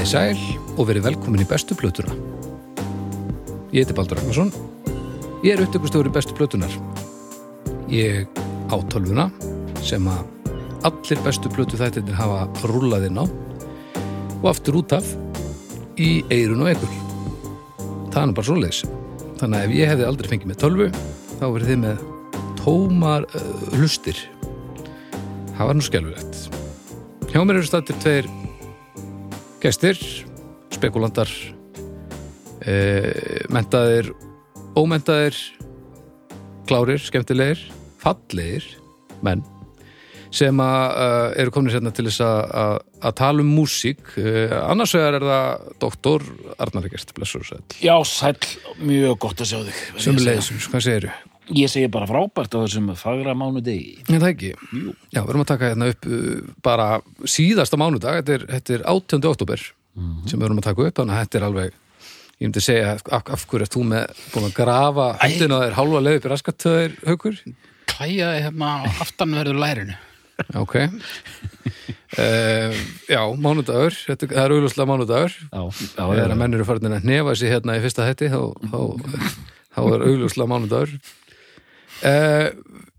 Þið sæl og verið velkomin í bestu plötuna. Ég heiti Baldur Ragnarsson. Ég er upptökustjóri bestu plötunar. Ég á tölvuna sem að allir bestu plötu þættirnir hafa rúllað inn á og aftur út af í eirun og ekkur. Það er bara svoleiðis. Þannig að ef ég hefði aldrei fengið með tölvu þá verið þið með tómar uh, hlustir. Það var nú skelfilegt. Hjá mér eru stættir tveir gestir, spekulantar, e, mentaðir, ómentaðir, klárir, skemmtilegir, fallegir, menn sem að uh, eru komin sérna til þess að- tala um músík. Uh, annars vegar er það doktor Arnar Egert, blessur og sæll. Já, sæll, mjög gott að sjá þig verð ég að Sem Ég segi bara frábært á þessum fagra mánudegi Er það ekki? Jú. Já, við erum að taka hérna upp uh, bara síðasta mánudag, þetta er, þetta er 18. oktober sem við erum að taka upp, þannig að þetta er alveg, ég myndi segja, af, af hverju ert þú með búin að grafa hendina á þér hálfa leið upp í raskatöður, haukur? klæjaði hérna á aftanverður lærinu Ok. Uh, já, mánudagur, þetta, það er auglustlega mánudagur, Já, já, þegar að menn eru farin að nefa sig hérna í fyrsta hætti, þá, þá, þá er auglustlega mánudagur. Uh,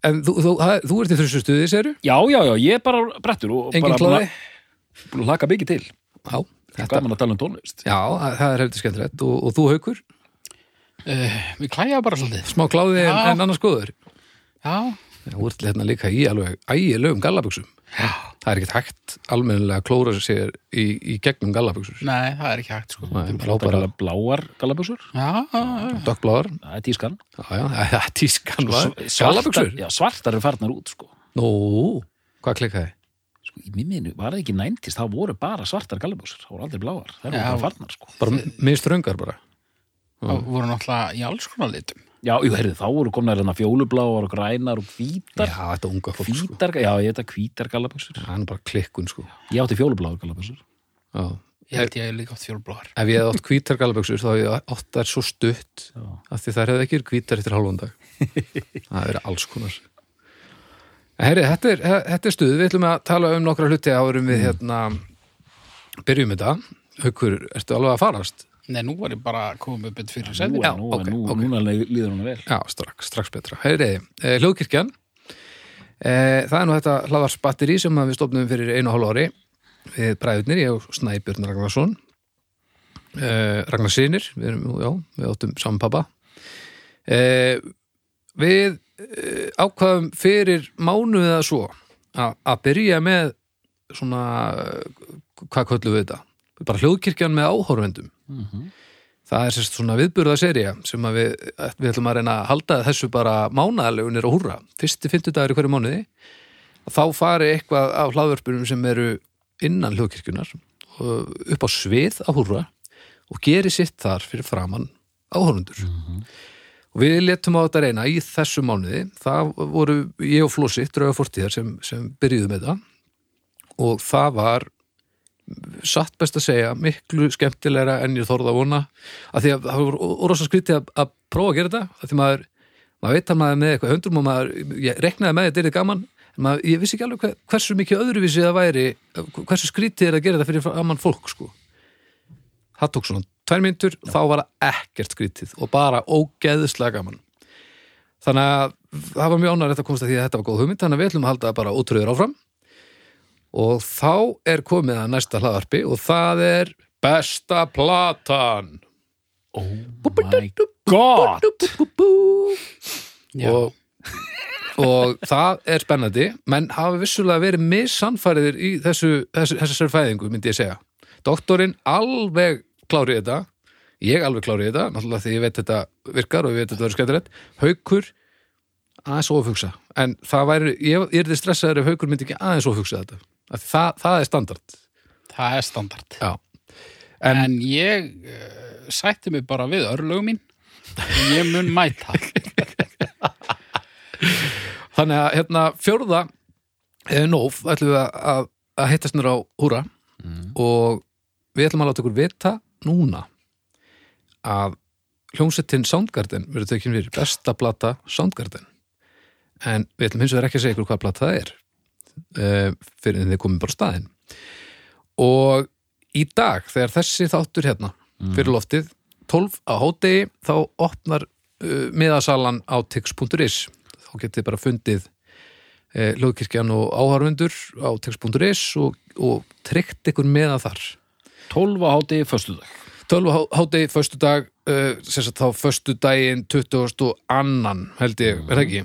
en þú, þú, þú, þú ert í þessu stuði, segirðu? já, já, já, ég er bara brettur og Engin bara búin að- laka mikið til. Já, þetta Gaman að tala um tónlist. Já, það er heldur skemmtilegt. Og, og þú haukur, uh, Við klæjaði bara svolítið. Smá kláði en, Já. en annars góður? Já, Þú ert hérna líka í alveg ægilegum gallabuxum. Já, Það er ekkert hægt almennilega að klóra sér í, í gegnum gallabuxur. Nei, það er ekki hægt sko. Bara Láta bara bláar galaböksur Já, já, já, dökkbláðar Það er tískan. Já, já, það er tískan Svartar- Gallabuxur? Já, svartar er farnar út, sko. Nú, hvað klikkaði? Sko, í minninu var það ekki næntist, það voru bara svartar galaböksur, það voru aldrei bláar, það voru bara farnar, sko. Bara minnst röngar bara. Það voru náttúrulega í alls konar litum Já, jú, heyrðu, þá voru komnar hérna fjólubláar og grænar og Já, hvítar, þetta unga fólk sko. Hvítar, já, ég heita hvítar galaböksur. Það er bara klikkun sko. Ég átti fjólubláar galaböksur. Já. Ég held ég hef líka átt fjólblóðar Ef ég hefði átt hvítar gallabuxur þá hefði ég átt þær svo stutt Já. af því þær hefði ekki verið hvítar eftir hálfan dag. Það verið alls konar. En Herri, þetta er, þetta er stuð. Við ætlum að tala um nokkra hluti árum við hérna byrjum þetta. Haukur, ertu alveg að farast? Nei, nú var ég bara að koma upp eitt fyrir Nú, sæti Já, nú, ok, nú, ok. núna líður hún vel. Já, strax, strax betra Herri, eh, hljóðkirkjan eh, Það er nú þetta hlaðarsbatteri sem við stofnum fyrir einu hálf ári við bræðurnir, ég og Snæbjörn Ragnarsson eh, Ragnar Sinir við, erum, já, við áttum saman pappa eh, Við ákvaðum fyrir mánuðið að svo að byrja með svona hvað köllum við þetta? Bara hljóðkirkjan með áhorfendum Það er sérst svona viðburða serja sem að við, við ætlum að reyna að halda þessu bara mánaðalegunir og húrra. Fyrsti fimmtudagur í hverju mánuði. Þá fari eitthvað af hlaðvörpunum sem eru innan hljóðkirkjunar upp á svið á húrra og geri sitt þar fyrir framann áhörundur. Og við letum á þetta reyna í þessu mánuði. Það voru ég og Flósi, drauga fórtíðar, sem, sem byrjuðu með það og það var satt best að segja, miklu skemmtilegra en ég þorði að vona. Að því að það voru rosa skrítið að, að prófa að gera þetta að því maður, maður veit að maður með eitthvað höndrum og maður, ég reknaði með þetta er gaman en maður, ég vissi ekki alveg hver, hversu mikið öðruvísi það væri, hversu skrítið er að gera þetta fyrir framann fólk sko. Það tók svona tvær myndur þá var það ekkert skrítið og bara ógeðslega gaman. Þannig að það var mjög ánægilegt að komast að því að þetta var góð hugmynd þannig að við ætlum að halda bara ótröður áfram og þá er komið að næsta hlaðarpi og það er besta platan. Oh my god! Og, og það er spennandi menn hafa vissulega verið missannfæriðir í þessu, þessu, þessari fæðingu myndi ég segja. Doktorinn alveg klárið þetta. Ég alveg klárið þetta, náttúrulega því ég veit þetta virkar og ég veit þetta verður skemmtilegt. Haukur aðeins ofugsa en það væri, ég, er þið stressaður ef haukur myndi ekki aðeins ofugsa þetta. því það, það er standard. Það er standard. Já. En, En- ég uh, sætti mig bara við örlögum mín og ég mun mæta. Þannig að hérna fjórða eh, nóf ætlum við að, að, hittast nýra á húra og við ætlum að láta ykkur vita núna að hljómsettin Soundgarden verður tökinn fyrir besta plata Soundgarden. En við ætlum hins vegar ekki að segja ykkur hvað plata það er uh, fyrir en þið komum bara á staðinn og í dag, þegar þessi þáttur hérna fyrir loftið, 12 á hádegi þá opnar uh, miðasalan á tix.is þá getið bara fundið uh, hljóðkirkjan og áharfundur á tix.is og, og tryggt ykkur meða þar 12 á háti föstudag 12 á hádegi, föstu dag uh, sem sagt þá föstu daginn 20. annan held ég, er það ekki?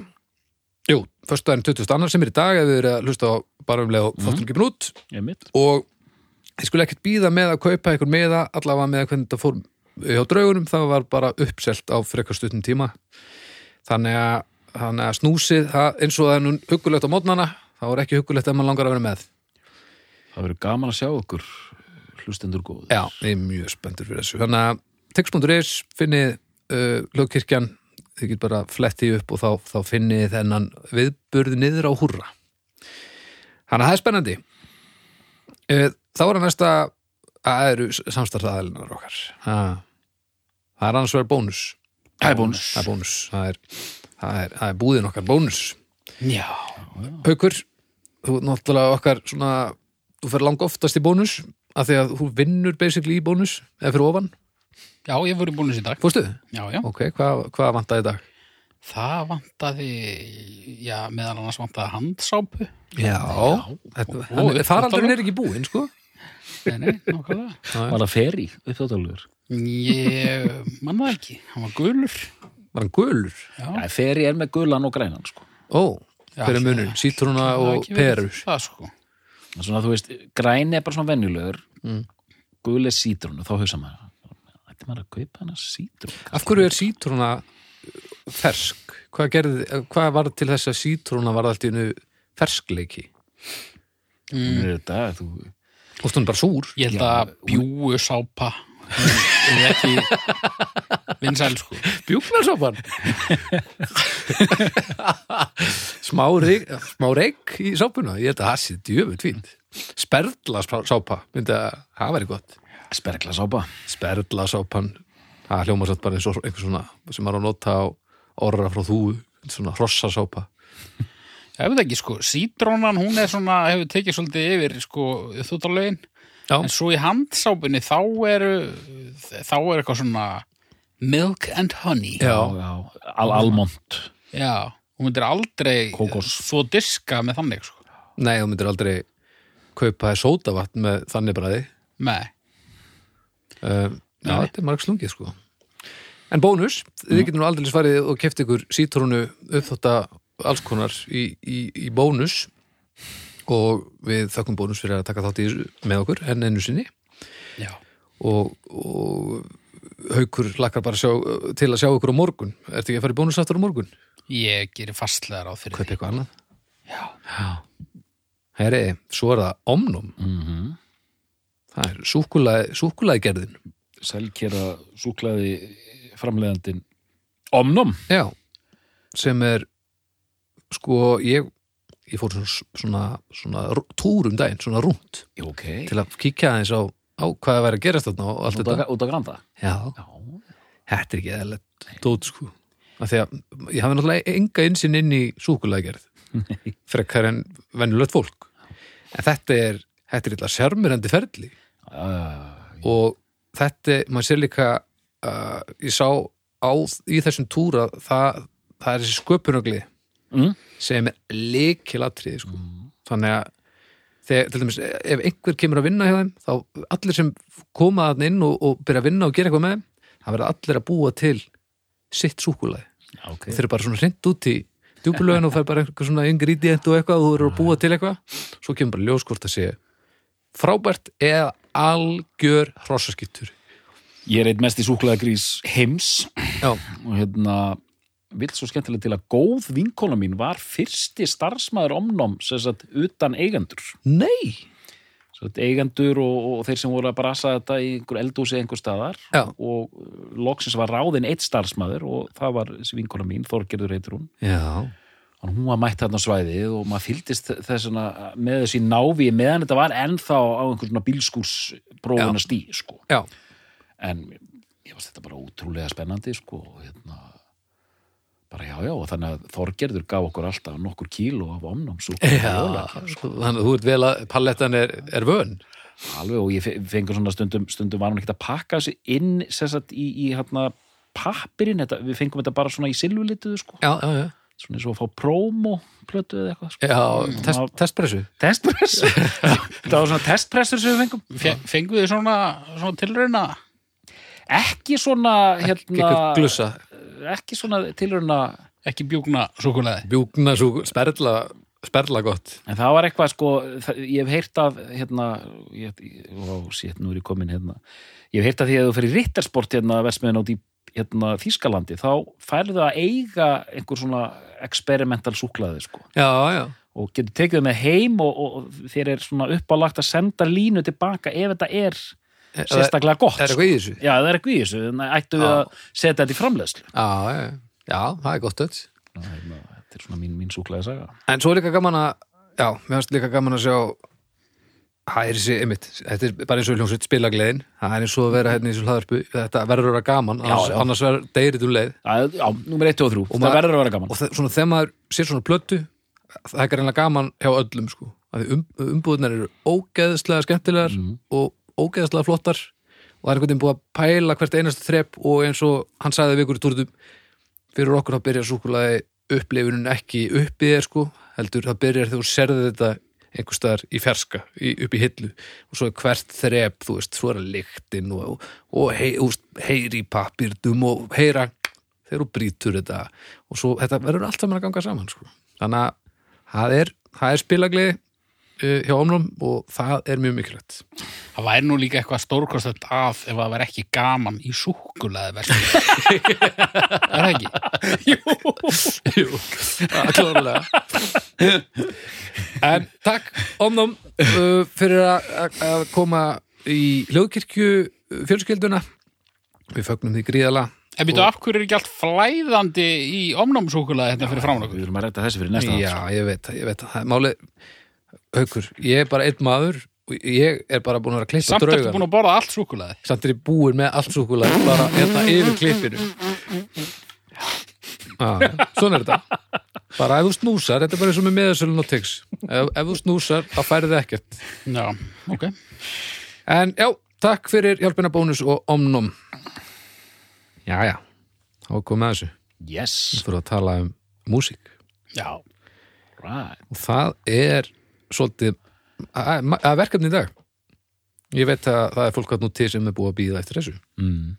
Jú, daginn 20. annan sem er í dag ef þið eru að hlusta á bara um leið og þáttur ekki út. Einmitt. og þið skulle ekkert býða með að kaupa ykkur meða allavega með hvernig þetta fór hjá draugunum, það var bara uppselt á frekar stuttum tíma. Þannig að, þannig að snúsið það, eins og það er nú huggulegt á mótnana þá er ekki huggulegt ef maður langar að vera með. Það verður gaman að sjá okkur hlustendur góð Já, ég er mjög spenntur fyrir þessu. Þannig að text.is finnið uh, lögkirkjan þið get bara flettið upp og þá, þá finnið þennan viðburði niður á þannig að það er spennandi. Uh, þá er að næsta að eru samstarfsaðalinar okkar. Ha. það er annars verið bónus. Það er bónus. það er bónus. Það er, það er, það er búðin okkar bónus. Já, Haukur, þú náttúrulega okkar svona, þú fer lang oftast í bónus af því að þú vinnur basically í bónus eða fyrir ofan, já, ég voru búin í dag. fórstu? Já, já. Ok, hvað, hvað vantaði í dag? Það vantaði, já, meðal annars vantaði handsápu. Já, þetta, og- hann, og- faraldurinn er ekki búinn, sko Nei, nei, nákvæmlega. Var það feri uppþáttalur? Ég mann það ekki, hann var gulur. var hann gulur? Já, Já, feri er með gulan og grænan sko. Ó, Já, er það-? Sítrúna það er og perur Það sko. Það er Svona, þú veist, græni er bara svona venjulegur Mm. gul er sítrunu, þá hausa maður Ætti maður að kaupa hana sítrunu? Af hverju er sítrúna fersk? Hvað, gerði, hvað var til þess að sítrúna var allt í einu ferskleiki? Mm. Er þetta, þú, Og stundum bara súr Ég held að bjúu sápa er ekki vinsæl sko. Bjúknarsápan smá, reik, smá reik í sápuna ég held að það sé djöfut fínt sperla sápa myndi að það væri gott spergla sápa sperla sápan það hljóma satt bara eins og einhver svona sem er að nota á orra frá þúu svona hrossasápa Ég veit ekki sko, sítrónan hún er svona, hefur tekið svolítið yfir sko þúttalögin, já, en svo í handsápunni þá eru þá er eitthvað svona milk and honey. Já, já, al almond. Já, hún myndir aldrei Kókos. svo diska með þannig sko. nei, þú myndir aldrei kaupa sótavatn með þannig bræði Nei, uh, já, Nei. þetta er marg slungið sko. En bónus, þið getur nú aldrei svarið og keft ykkur sítrúnu uppþótta alls konar í, í, í bónus. Og við þakkum bónus fyrir að taka þátt í með okkur enn ennu sinni. Já. Og, og haukur lakkar bara sjá, til að sjá ykkur á morgun. Ertu ekki að fara í bónus aftur á morgun? Ég gerir fastlega ráð fyrir kaupa eitthvað annað? Já, Herri, svo er það omnum. Mm það er súkulaði, súkulaði gerðin selkjera súklaði framleiðandin Omnum já, sem er sko, ég ég fór svona, svona, svona rú- túr um daginn, svona rúnt. Ok, til að kíkja aðeins á, á hvað það væri að gerast þarna og allt þetta. út á granda? Já, já, þetta er ekki eðalegt dót sko. Af því að ég hafi náttúrulega enga insinn inn í súkulaðgerð frekar en venjulegt fólk. En þetta er þetta er eitthvað sjarmirandi ferli og þetta, maður sér líka uh, ég sá á í þessum túra það, það er þessi sköpunugli mm, sem er leikilatriði sko. þannig að þegar, til dæmis, ef einhver kemur að vinna hjá þeim þá allir sem koma að inn og, og byrja að vinna og gera eitthvað með þeim það verða allir að búa til sitt súkulaði ok. Þeir eru bara svona hreint út í djúpulögin og fær bara eitthvað svona ingredient og eitthvað og þú eru að búa til eitthvað. Svo kemur bara ljós hvort að sé frábært eða algjör hrossaskittur ég er eitt mest í súklaði grís heims. Já, og hérna vill svo skemmtilega til að góð vinkona mín var fyrsti starfsmæður Omnum sem sagt utan eigendur. Nei. Sagt eigendur og, og þeir sem voru að brasa þetta í einhver eldhúsi einhver staðar. Já. og uh, loksins var ráðin eitt starfsmæður og það var þessi vinkona mín, Þorgerður heitir hún. Já, hún var mætt þarna svæðið og maður fylgdist þessuna með þessi návi meðan þetta var ennþá á einhver svona bílskúrsprófuna stí sko. en ég varst þetta bara ótrúlega spennandi sko. og hérna, bara já, já, og þannig að Þorgerður gaf okkur alltaf nokkur kíló af omnámsúk Já, sko, þannig að þú ert vel að pallettan er, er vön. alveg og ég fe- fengur svona stundum stundum var hún ekkert að pakka þessi inn sessat í, í hérna pappirinn, við fengum þetta bara svona í silfurlituðu sko, Já, já, já. Svona eins og að fá prómo plötu eða eitthvað sko. Já, test, það- testpressu. testpress þetta var svona testpressur sem við fengum Fe- Fengum við svona, svona tilrauna? ekki svona hérna, Ekki svona tilrauna Ekki bjúkna súkuleði? bjúkna, svo, sperla, sperla gott. en það var eitthvað sko það, ég hef heyrt af hérna ég, ó, sétt, nú er ég komin hérna ég hef heyrt af því að þú fyrir rittarsport hérna versmiðin át í hérna, Þýskalandi þá færðu að eiga einhver svona experimental súklaði sko Já, já. og getur tekið það með heim og, og, þér er svona uppálagt að senda línu tilbaka ef þetta er sérstaklega gott Er sko. eitthvað í þessu? Já, það er eitthvað í þessu, þannig að ættu við að setja þetta í framleiðslu Já, það er gott öll. Hérna, Þetta er svona mín, mín súklaði saga En svo er líka gaman að, já, mér finnst líka gaman að sjá, það er þessi, einmitt, þetta er bara eins og hljómsveit spilagleðin, það er eins og að vera hérna í þessu hlaðarpu, þetta verður að vera gaman, annars, já. annars verður deyrit um leið. Já, já, númer 1 og 3, það maður- verður að vera gaman Og það, svona, þegar maður sér svona plötu, það er reynilega gaman hjá öllum, sko. Um, umbúðunar eru ógeðslega skemmtilegar og ógeðslega flottar og það er einhvern veginn búið að pæla hvert einast þrepp og eins og hann sagði við ykkur í túrtum, fyrir okkur að byrja súkulaði upplifunin ekki upp í þér sko, heldur það byrjar þegar þú serði þetta einhvers staðar í ferska í, upp í hillu. Og svo er hvert þrep þú veist, svo er að lyktin og, og, hei, úst, heyri í pappirtum og heyra þegar þú brýtur þetta. Og svo þetta verður allt saman að ganga saman sko. þannig að það er, er spilagliði uh, hjá omnum og það er mjög mikilvægt. Það væri nú líka eitthvað stórkostet af ef það væri ekki gaman í súkuleði verslun. er það ekki? Jú, það er klárlega. En takk omnum uh, fyrir að, koma í hljóðkirkju uh, fjölskylduna. Við fögnum því gríðala En býtu, af hverju er ekki allt flæðandi í omnámsúkuleði hérna fyrir framan okkur? Við erum að rætta þessi fyrir næsta Já, ég veit það, ég veit það, það er málið Haukur, ég er bara einn maður og ég er bara búin að vera að klippa Samt ertu draugan búin að borða allt súkuleði. samt er ég búin með allt súkulega bara hérna yfir klippinu. Ah, svona er þetta. Bara ef þú snúsar, þetta er bara eins og með meðasölun og tix ef, ef þú snúsar, þá færið þið ekkert. Já, ok. en já, takk fyrir hjálpina bónus og omnum. Já, já. Þá er komið að þessu. Yes, þú fyrir að tala um músík. Já. right. Og það er svolítið að, að verkefni í dag ég veit að það er fólk að nú til sem er búið að býða eftir þessu mm.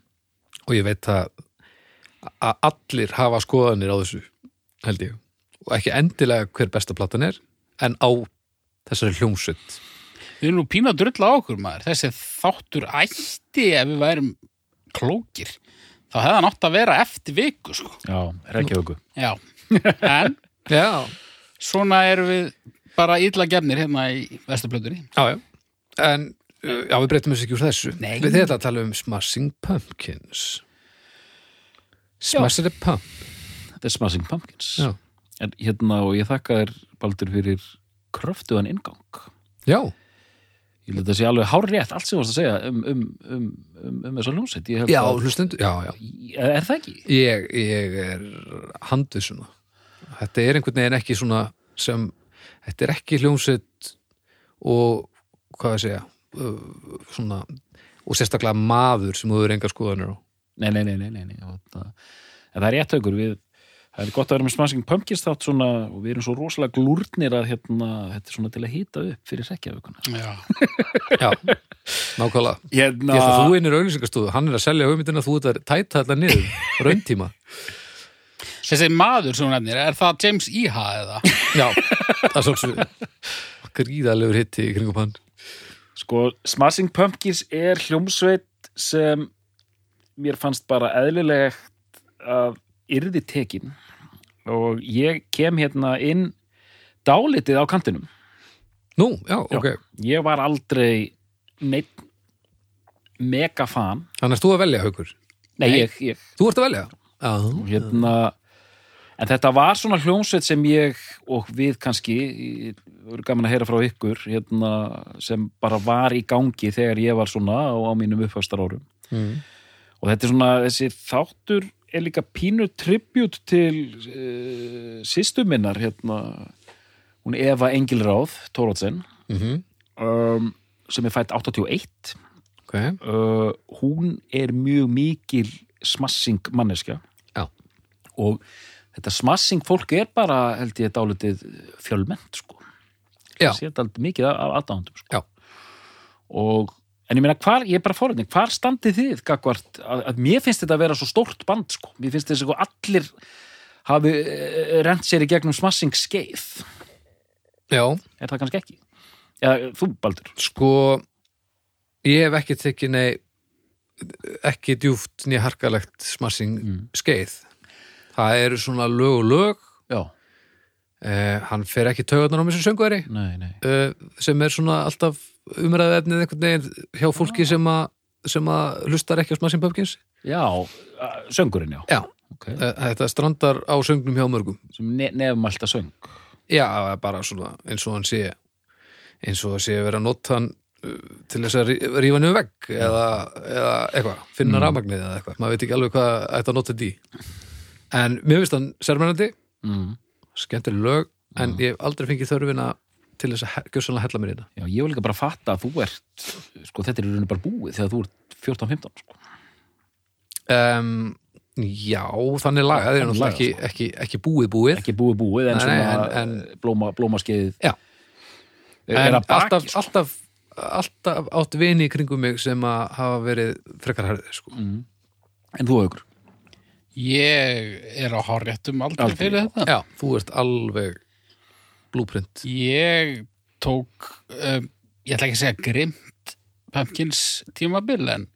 og ég veit að, að allir hafa skoðanir á þessu held ég og ekki endilega hver besta platan er en á þessari hljómsveit Við erum nú pína að drulla á okkur maður. Þessi þáttur ætti ef við værum klókir. Þá hefði hann átt að vera eftir viku, sko. Já, Reykjavíku Já. En já, svona erum við bara illa gefnir hérna í vestuplötunni. já, já. En uh, já, við breytum þessu ekki úr þessu. Nei. við þetta tala um Smashing Pumpkins. Smashing Pump. The Smashing Pumpkins. Já, en, Hérna og ég þakka þér Baldur fyrir kröftuðan ingang já, Ég held að það sé alveg hár rétt allt sem þú varst að segja um, um, um, um, um þessa held já hlustendur já, já, Er, er það ekki? ég, ég er handvissuna þetta er einhvern veginn ekki svona sem, þetta er ekki hljómsveit og hvað að segja uh, svona, og sérstaklega maður sem þú er enga skoðanir á Nei, nei, nei, nei, nei, nei. Það, en það er rétt aukur við Það er gott að vera með Smashing Pumpkins þátt svona og við erum svo rosalega glúrnir að hérna, þetta er svona til að hýta upp fyrir Reykjavíkuna Já. já, nákvæmlega Hérna, ég ætla að þú einir auðlýsingastofu, hann er að selja hugmyndina þú ert að tæta þetta niður, rauntíma Þessi maður sem hún nefnir, er það James Iha eða? Já, það svolítið gríðalegur hitti í kringum hann. Sko, Smashing Pumpkins er hljómsveit sem mér fannst bara eðlilegt að yrði tekin. Og ég kem hérna inn dálitið á kantinum. nú, já, ok, Ég var aldrei neitt megafan. þannig að þú að velja haukur? Nei, Nei. ég, ég, þú ert að velja? Já, hérna, en þetta var svona hljómsveit sem ég og við kannski, ég- voru gaman að heyra frá ykkur, hérna, sem bara var í gangi þegar ég var svona á, á mínum uppfastar árum. mm. og þetta er svona þessi þáttur er líka pínu tribut til uh, sýstu minnar hérna, hún Eva Engilráð Tórótsen mm um, sem er fætt 81 ok, uh, hún er mjög mikil smassing manneskja Já. og þetta smassing fólk er bara held ég dálítið fjölmennt sko Já. sér dálítið mikið af, aðdáðandum sko. Já. og en ég meina hvar, ég er bara fórhundin, hvar standið þið gagvart, að, að mér finnst þetta að vera svo stórt band sko, mér finnst þess að allir hafi uh, rent sér í gegnum smassing skeið, já er það kannski ekki Já, þú Baldur sko ég hef ekki tekið nei ekki djúft nýja harkalegt smassing Mm. skeið það eru svona lög og lög. Já, eh, hann fer ekki taugarnar á mér sem nei, nei. Eh, sem er svona alltaf umræðið efnið einhvern veginn hjá fólki sem að sem að hlustar ekki á Smashing Pumpkins. Já, uh, söngurinn já. Já, okay. eh, þetta strandar á söngnum hjá mörgum. Sem ne nefnmælta söng. Já, bara svona eins og hann sé eins og það sé að vera að nota hann uh, til þess að rí- rífa niður vegg eða, eða eitthvað, finna Mm. rafmagnið eða eitthvað, maður veit ekki alveg hvað ætti að nota þetta í en mér finnst hann sérmennandi, mm. skemmtileg lög en ég hef aldrei fengið þörfina til þess að gjössanlega hella mér í þetta Já, ég vil líka bara fatta að þú ert sko, þetta er í rauninu bara búið þegar þú ert 14-15 sko. um, já, þannig lagað það er náttúrulega ekki, ekki, ekki búið búið ekki búið búið en Nei, svona en- en, blóma, blómaskeiðið Já. en alltaf, sko. alltaf, alltaf átt vini í kringum mig sem að hafa verið frekar herðið sko. mm. en þú aukur Ég er á háréttum aldrei Aldrei, fyrir þetta. já, þú ert alveg blúprint Ég tók, um, ég ætla ekki að segja grimt Pumpkins tímabil en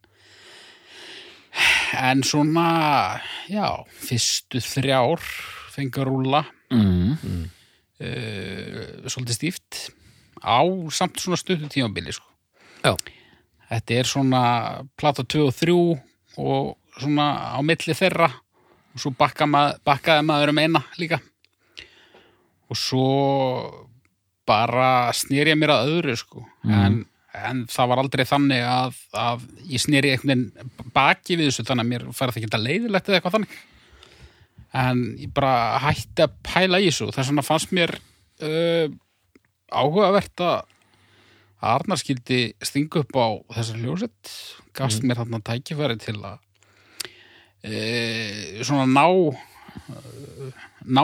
en svona já, fyrstu þrjár fengur rúla mm. uh, svolítið stíft á samt svona stuttu tímabili sko. Já. Þetta er svona plata 2 og 3 og svona á milli þeirra og svo bakka mað, bakkaði maður um eina líka. Og svo bara snýr ég mér að öðru sko. En, en það var aldrei þannig að, að ég snýri einhvern veginn baki við þessu þannig að mér farið ekki að leiðilegt eða eitthvað þannig. En ég bara hætti að pæla í þessu þess vegna fannst mér uh, áhugavert að Arnar skildi stinga upp á þessar hljósett gafst mér þarna tækifæri til að e, svona ná e, ná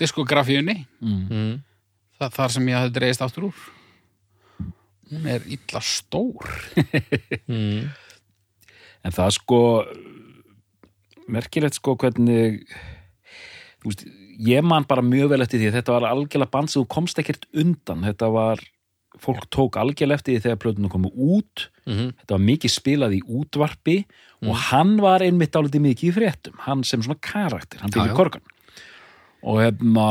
diskografíunni Mm. mm. það, þar sem ég hafði dreigist aftur úr hún er illa stór Mm. en það sko merkilegt sko hvernig þú veist, ég man bara mjög vel eftir því þetta var algjörlega band sem þú komst ekkert undan þetta var, fólk tók algjörlega eftir því þegar plötunum komu út. Mm þetta var mikið spilað í útvarpi og hann var einmitt álítið mikið í fréttum. Hann sem svona karakter, hann já. korgan og hefna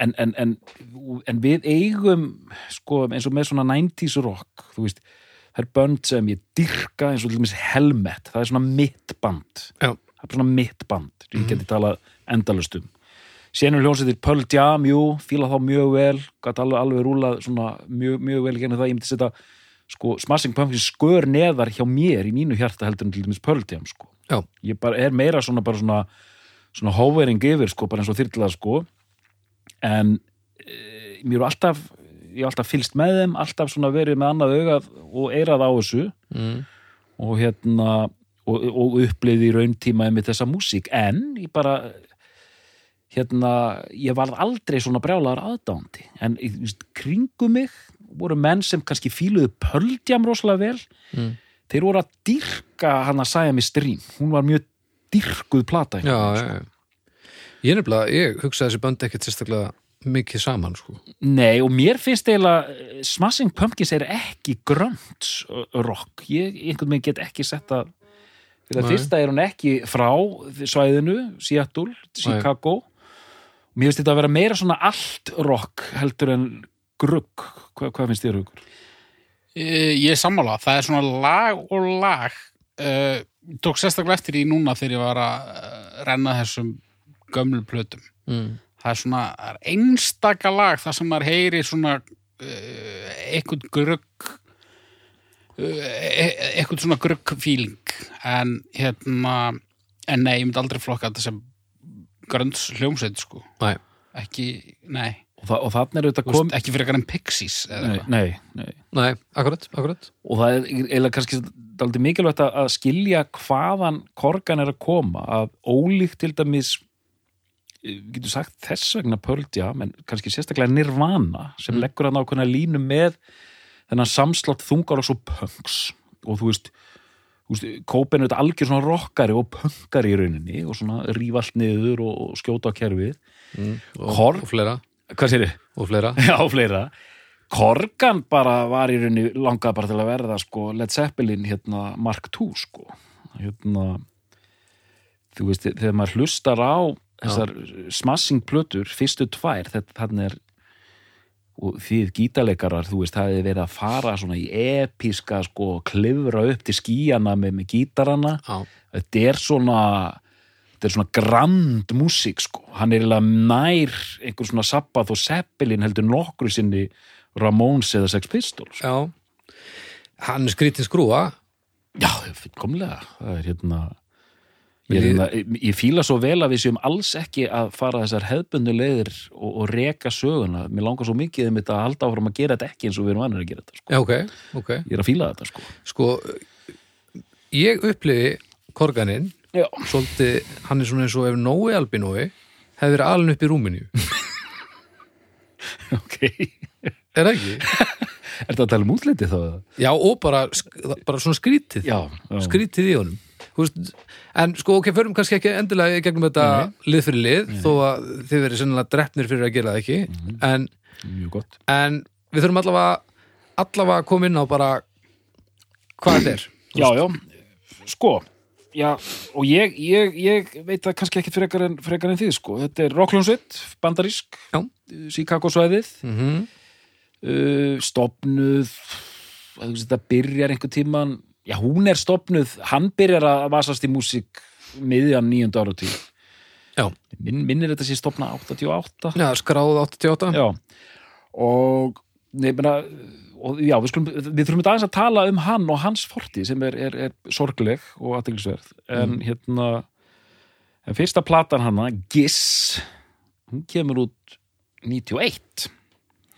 en, en, en, en við eigum sko eins og með svona 90s rock þú veist, það er bönd sem ég dyrka eins og til dæmis Helmet. Það er svona mitt band. Já. það er svona mitt band, ég geti talað endalust um Sénum hljónsettir Pearl Jam, jú, fíla þá mjög vel gæti alveg, alveg rúlað svona mjög, mjög vel genið það, ég myndi setja sko, Smashing Pumpkins skör neðar hjá mér í mínu hjarta heldur en til dæmis Pearl Jam sko. Já. ég bara er meira svona bara svona, svona hovering yfir sko, bara eins og þyrla sko en e, mér er alltaf ég hef alltaf fylst með þeim, alltaf svona verið með annað augað og eirað á þessu Mm. og hérna og, og upplifði í rauntíma með þessa músík, en ég bara hérna, ég varð aldrei svona brjálaðar aðdándi en kringum mig voru menn sem kannski fíluðu pöldjam rosalega vel Mm. þeir voru að dyrka hann að sæja mig strím, hún var mjög dyrkuð plata Já, já. Ég nefnilega, ég hugsaði þessi bönd ekkert sérstaklega mikið saman, sko. Nei, og mér finnst eiginlega eh, Smashing Pumpkins er ekki grönt rock, ég einhvern veginn get ekki sett að fyrir að Nei. fyrsta er hún ekki frá svæðinu, Seattle, Chicago mér finnst þetta að vera meira svona allt rock heldur en grugg, Hva, hvað finnst þér hugur? e, ég er sammála, það er svona lag og lag. E, tók sérstaklega eftir í núna þegar ég var að eh, renna þessum gömlu plötum. Mm. það er svona það er einstaka lag þar sem maður heyri svona uh, eitthvað grugg uh, eitthvað svona grugg feeling. En hérna En nei, ég myndi aldrei flokka þetta sem grönns hljómsveit, sko. Nei, Ekki, nei, og, það, og þannig er auðvitað kom, ekki fyrir en Pixies eða nei, nei, nei. nei, akkurat, akkurat. Og það er eiginlega kannski daldið mikilvægt að, að skilja hvaðan korgan er að koma. Að ólíkt til dæmis eh, getur sagt þess vegna Pearl Jam en kannski sérstaklega Nirvana sem leggur hann ákveðna línu með þennan samslátt þungar og svo punks. Og þú veist Kópen er þetta algjör svona rockari og punkari í rauninni og svona rífa allt niður og, skjóta á kerfið mm. og, og fleira, hvað sér og fleira Já, fleira. Korgan bara var í rauninni langað bara til að verða sko Led Zeppelin hérna Mark II sko. Hérna, þú veist, þegar maður hlustar á þessar smashing plötur, fyrstu tvær, þetta er og þið gítaleikarar, þú veist, það hefði verið að fara svona í episka sko, klifra upp til skíjana með, með gítarana. Já, þetta er svona þetta er svona grand músík sko. hann er eiginlega nær einhver svona Sabbath og Zeppelin heldur nokkru sinni Ramones eða Sex Pistols. Já. Hann er skrítin skrúa já, fullkomlega. Það er hérna ég, er hérna, ég, ég fíla svo vel að við séum alls ekki að fara þessar hefbundu leiðir og, og reka söguna mér langar svo mikið um þetta að halda áfram að gera þetta ekki eins og við erum annir að gera þetta sko. Já, ok, ok ég er að fíla þetta sko. Sko, ég upplifi korganinn svolítið, hann er svona eins og ef Nói Albinói hefði verið alin upp í rúminu ok Er það ekki? er þetta að tala um útliti þá? Já, og bara, bara svona skrítið já, já. skrítið í honum Þú veist, en sko, ok, förum kannski ekki endilega gegnum þetta lið fyrir lið þó að þið verið sennilega drefnir fyrir að gera það ekki. En, mjög gott. en við þurfum allavega allavega að koma inn á bara hvað þetta er. Já, já, sko Já, og ég, ég, ég veit það kannski ekki frekar en, frekar en þið, sko. Þetta er Rockljónsveit, bandarísk Já. Chicago svæðið mm -hmm. uh, Stopnuð Þetta byrjar einhver tíman Já, hún er stopnuð Hann byrjar að vasast í músík miðjan nýjönda áratí Já. Minn, Minnir þetta sé stopna 88 Já, skráð 88 Já, og nefna, og já, við, skulum, við þurfum aðeins að tala um hann og hans forti sem er, er, er sorgleg og aðteglisverð en hérna en fyrsta platan hana, Giss hún kemur út 91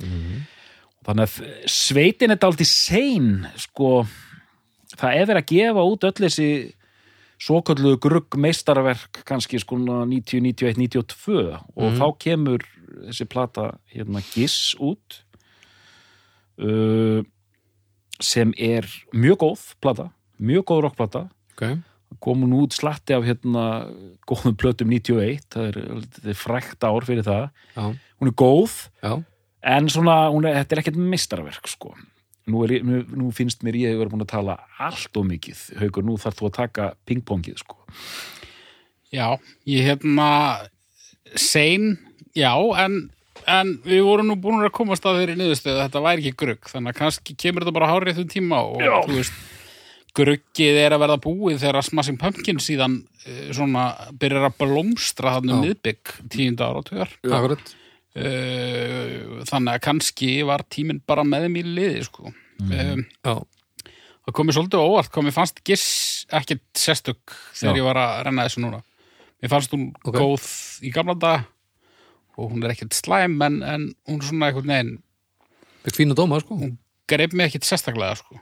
og þannig að sveitin er dálítið sein sko það er verið að gefa út öll þessi svokölluðu grugg meistarverk kannski sko 90, 91, 92 og þá kemur þessi plata hérna Giss út uh, sem er mjög góð plata, mjög góð rockplata. Okay. komun út slatti af hérna góðum plötum 91, það er, er frækt ár fyrir það, Já, hún er góð já, en svona, er, þetta er ekkert meistarverk sko nú, er, nú, nú finnst mér ég hefur búin að tala allt og mikið, haukur, nú þarf þú að taka pingpongið sko Já, ég hérna sein, já, en, en við vorum nú búin að komast að þeirri niðurstöðu að þetta væri ekki grugg, þannig að kannski kemur þetta bara hárið þau tíma og Já. þú veist, gruggið er að verða búið þegar Smashing Pumpkins síðan eh, svona byrjar að blómstra þannig um miðbygg tíunda ára og tugar. akkurat Þannig að kannski var tíminn bara með í liði, sko. Mm. Já, Það komið svolítið óvart, komið fannst giss ekkert sérstök þegar Já. ég var að renna þessu núna. Mér fannst hún Ok. góð í gamla dag og hún er ekkert slæm en, en hún er svona einhvern veginn, þetta fína dóma, sko hún greip mig ekkert sérstaklega, sko.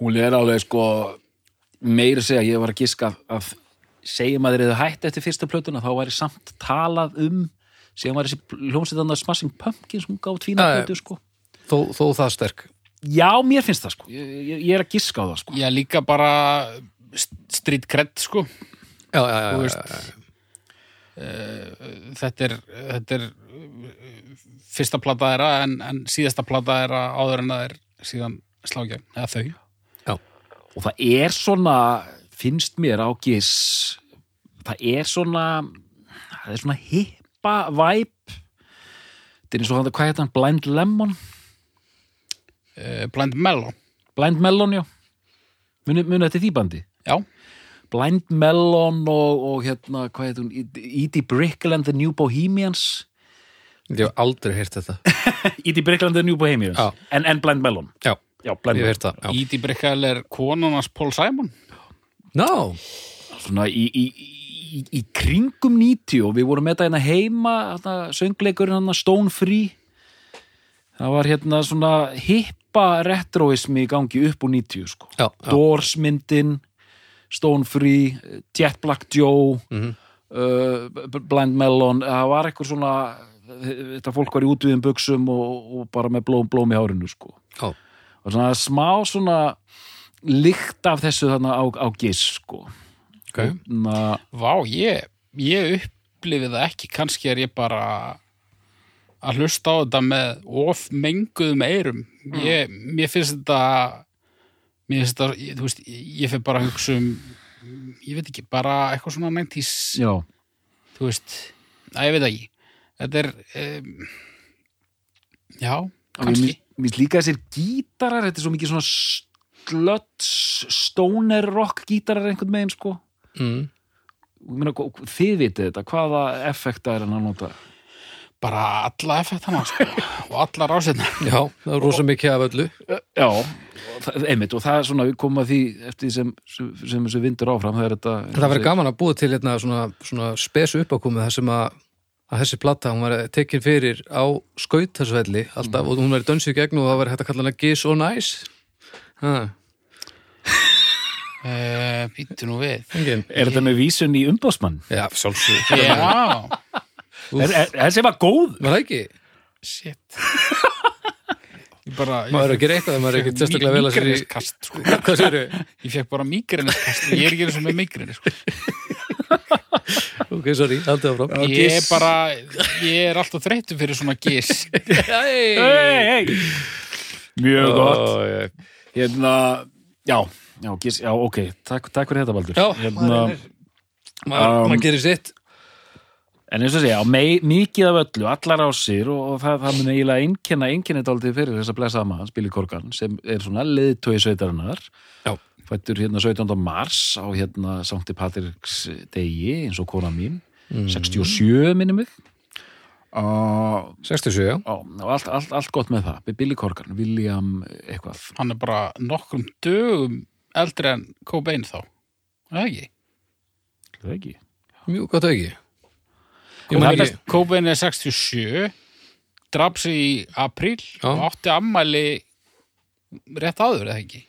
Hún er alveg sko meira segja, ég var að giska að segjum að þeir eru hætt eftir fyrsta plötuna þá væri samt talað um segjum að þessi hljómsveitanna Smashing Pumpkins hún Já, já. plötu sko þó, þó það sterk Já, mér finnst það sko, ég, ég, ég er að giska á það sko Ég er líka bara st- street cred, sko. Já, já, já, já, veist, já, Þetta er, þetta er uh, fyrsta plata þeirra en, en síðasta plata þeirra áður en það er síðan slágjörn, eða þau. og það er svona finnst mér á gis það er svona það er svona hippa væp þetta er eins og hann, hvað heit hann, Blind Lemon? Uh, Blind Mellow. Blind Melon, já. Muni, muni þetta því bandi? Já, Blind Melon og, og hérna, hvað heit hún? Edie Brickell and the New Bohemians. Ég hef aldrei heyrt þetta. Edie Brickell and the New Bohemians. En, en Blind Melon. Já, já, ég Blind hef Melon. heyrt það. Ídi Brickell er konunars Paul Simon. No, svona í, í, í, í kringum 90 og við vorum með þetta hérna heima hérna, söngleikurinn hérna Stone Free það var hérna svona hippa retroismi í gangi upp úr 90 sko Já, já. Doors myndin Stone Free, Jet Black Joe Mhm. uh, B- Blind Melon það var eitthvað svona þetta fólk var í útviðum buksum og, og bara með blóm, blóm í hárinu sko Já. og svona smá svona lykt af þessu þarna á, á giss sko Ok. Na, Vá, ég, ég upplifið það ekki, kannski er ég bara að hlusta á þetta með of menguðum eirum. Ég, mér finnst þetta, mér finnst þetta, ég, þú veist, ég fyrir bara að hugsa um, ég veit ekki, bara eitthvað svona 90s, já, þú veist, að ég veit ekki. Þetta er, um, já, kannski. Mér finnst líka þessir gítarar, þetta er svo mikið svona slöts, stoner rock gítarar einhvern veginn sko Mm. Meina, þið vitið þetta, hvaða effekta er hann að nota? Bara alla effektana, sko, og alla rásinna. Já, það er rosa mikið af öllu. Já, það- einmitt og það er svona, við komum að því eftir því sem, sem, þessu vindur áfram það er þetta Það verður gaman að búa til hérna svona, svona spesu uppákomið þar sem að, að þessi platta, hún var tekin fyrir á skaut þessu velli alltaf og hún verður dönsið gegn og það verður hægt að kalla hana Giss og Nice. Ha, Uh, Býttu nú við. engin. Er þetta með vísun í umbásmann? Já, sjálfsög. Já, Er, er, er þessi bara góð? Var það ekki? shit. Bara, Maður er að gera eitthvað, maður er ekki sérstaklega vel að sér í... Sko. Hvað sér þau? Ég fekk bara mígreniskast og ég er ekki eins og með mígreni, sko. Ok, sorry, haldið áfram. Ég er bara, ég er alltaf þreyttur fyrir svona gís. Hey, hey. Mjög gott Hérna, já, já, giss, já, ok Takk, takk fyrir þetta, Baldur Já, hérna, maður, maður, Um, maður gerir sitt. En eins og segja, mei, mikið af öllu, allar ásir og, og það, það mun eiginlega einkenna einkenni dálítið fyrir þess að blessa sama, Billy Corgan sem er svona liðtói sveitarinnar Já. fættur hérna 17. mars á hérna Sankti Patriks degi eins og kona mín Mm. 67 minni mig og, 67, já. og allt, allt, allt gott með það Billy Corgan, William eitthvað Hann er bara nokkrum dögum eldri en Cobain þá. Er Það ekki? Er það ekki? Mjög gott. Ég Cobain er, ekki. Cobain er 67, draf sig í apríl Já. og átti ammæli rétt áður, eða ekki?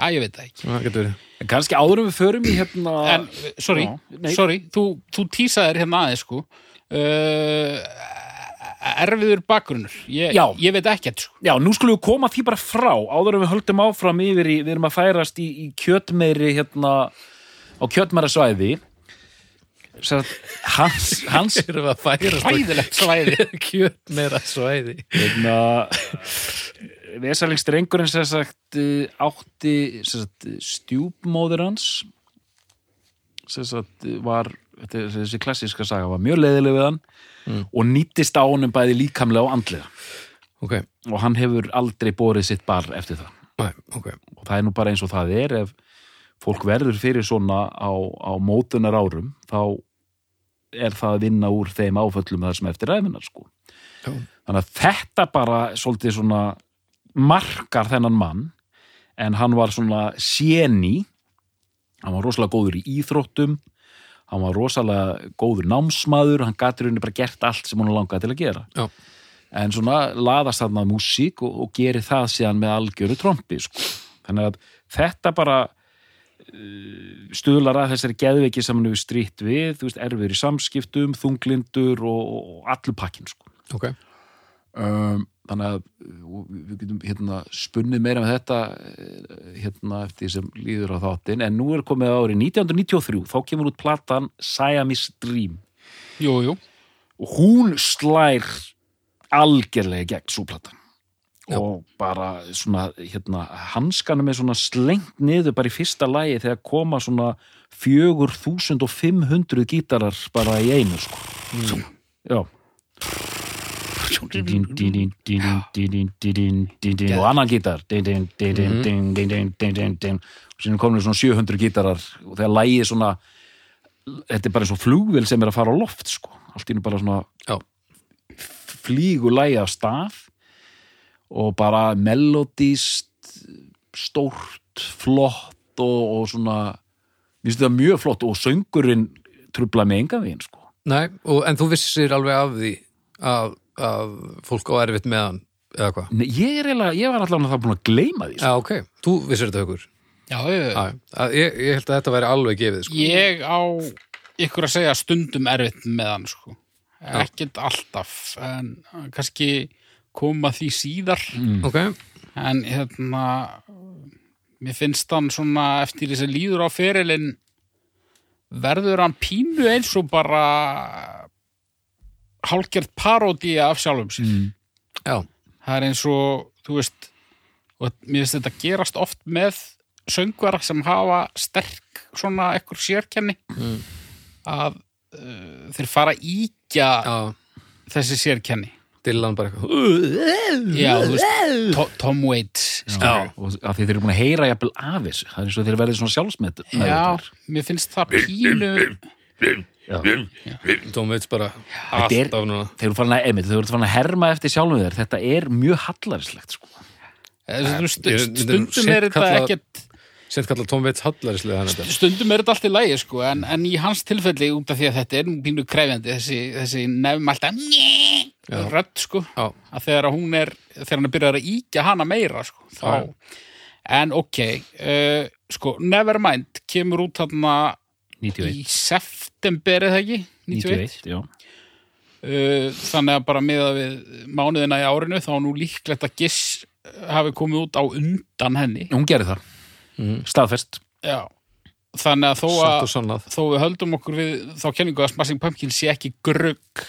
Æ, ég veit það ekki. Það getur verið. En kannski áður en við förum í hérna En, sorry, Já, nei. sorry, þú, þú tísaðir hérna aðeins, sko. Uh, erfiður bakgrunnur. Ég, ég veit ekki sko. Já, nú skulum við koma því bara frá áður en við höldum áfram yfir í við erum að færast í, í kjötmeiri hérna á kjötmeira svæði Sér, hans, hans Erum við að færast Hræðilegt svæði. kjöt meira svæði. hérna Vesalingstrengurinn sem sagt eh, átti sem sagt, stjúpmóður hans sem sagt var þetta er þessi klassíska saga var mjög leiðileg við hann og nýttist á honum bæði líkamlega og andlega Ok, og hann hefur aldrei borið sitt bar eftir það Næ, ok. og það er nú bara eins og það er ef fólk verður fyrir svona á, á mótunar árum þá er það að vinna úr þeim áföllum þar sem eftir ræfinar sko. Já. þannig að þetta bara svolítið svona markar þennan mann en hann var svona séni hann var rosalega góður í íþróttum hann var rosalega góður námsmaður hann gatur henni bara gert allt sem hann langaði til að gera Já. en svona laðast þarna músík og, og gerir það síðan með algjöru trompi sko. þannig að þetta bara uh, stuðlar að þessari geðveiki sem hann hefur strýtt við, þú veist, erfir í samskiptum þunglindur og, og allur pakkin sko. Ok. Um, þannig að við getum hérna spunnið meira með þetta eh, hérna eftir sem líður á þáttin en nú er komið árið 1993 þá kemur út platan Siamese Dream Jú, jú. og hún slær algerlega í gegn svo platan Já. og bara svona hérna, hanskanum er svona slengt niður bara í fyrsta lagi þegar koma svona 4500 gítarar bara í einu sko. já og annan gítar og sinni kominu svona 700 gítarar og þegar lægið svona þetta er bara eins og flugvél sem er að fara á loft sko. allt í nú bara svona Já. flýgur lægi af stað og bara melodíst stórt, flott og, og svona mjög flott og söngurinn trubla með enga veginn sko. Nei, og, en þú vissir alveg af því að, að fólk á erfitt með hann eða hvað? Nei, ég, er eiginlega, ég var allavega það búin að gleyma því sko. Já, ok, þú vissir þetta hugur Já, ég, Já, að, ég, ég held að þetta væri alveg gefið sko. ég á ykkur að segja stundum erfitt með hann sko. ekkert alltaf en kannski koma því síðar mm. Ok, en hérna mér finnst hann svona eftir þess að líður á ferilinn verður hann pínu eins og bara hálfgerð paródía af sjálfum sér. Mm. já, það er eins og, þú veist og mér finnst þetta gerast oft með söngvara sem hafa sterk svona ekkur sérkenni. Mm. að uh, þeir fara íkja já. þessi sérkenni. Dylan bara eitthvað já, þú veist, To Tom Waits Já, og af því þeir eru búin að heyra jafnvel af þessu. Það er eins og þeir verið svona sjálfsmet já, mér finnst það pínu Tom Waits bara alltaf núna. þeir eru farin að, einmitt, þeir eru farin að herma eftir sjálfum þeir þetta er mjög hallarislegt sko. Ég myndi stundum er þetta kalla- ekkert Sent kallar Tom Waits hallarislega hann stundum er þetta allt í lægi sko, en, en í hans tilfelli út af því að þetta er nú pínu krefjandi þessi, þessi nefn alltaf rödd sko Já, að þegar að hún er þegar hann er byrjað að íkja hana meira sko, þá, en ok uh, sko, Nevermind kemur út þarna 91, í september eða ekki 91, 91 já. Uh, þannig að bara miða við mánuðina í árinu þá er nú líklegt að Giss hafi komið út á undan henni hún gerir það, Mhm. staðfest Já. þannig að þó að þó við höldum okkur við þá kenningu að Smashing Pumpkins sé ekki grugg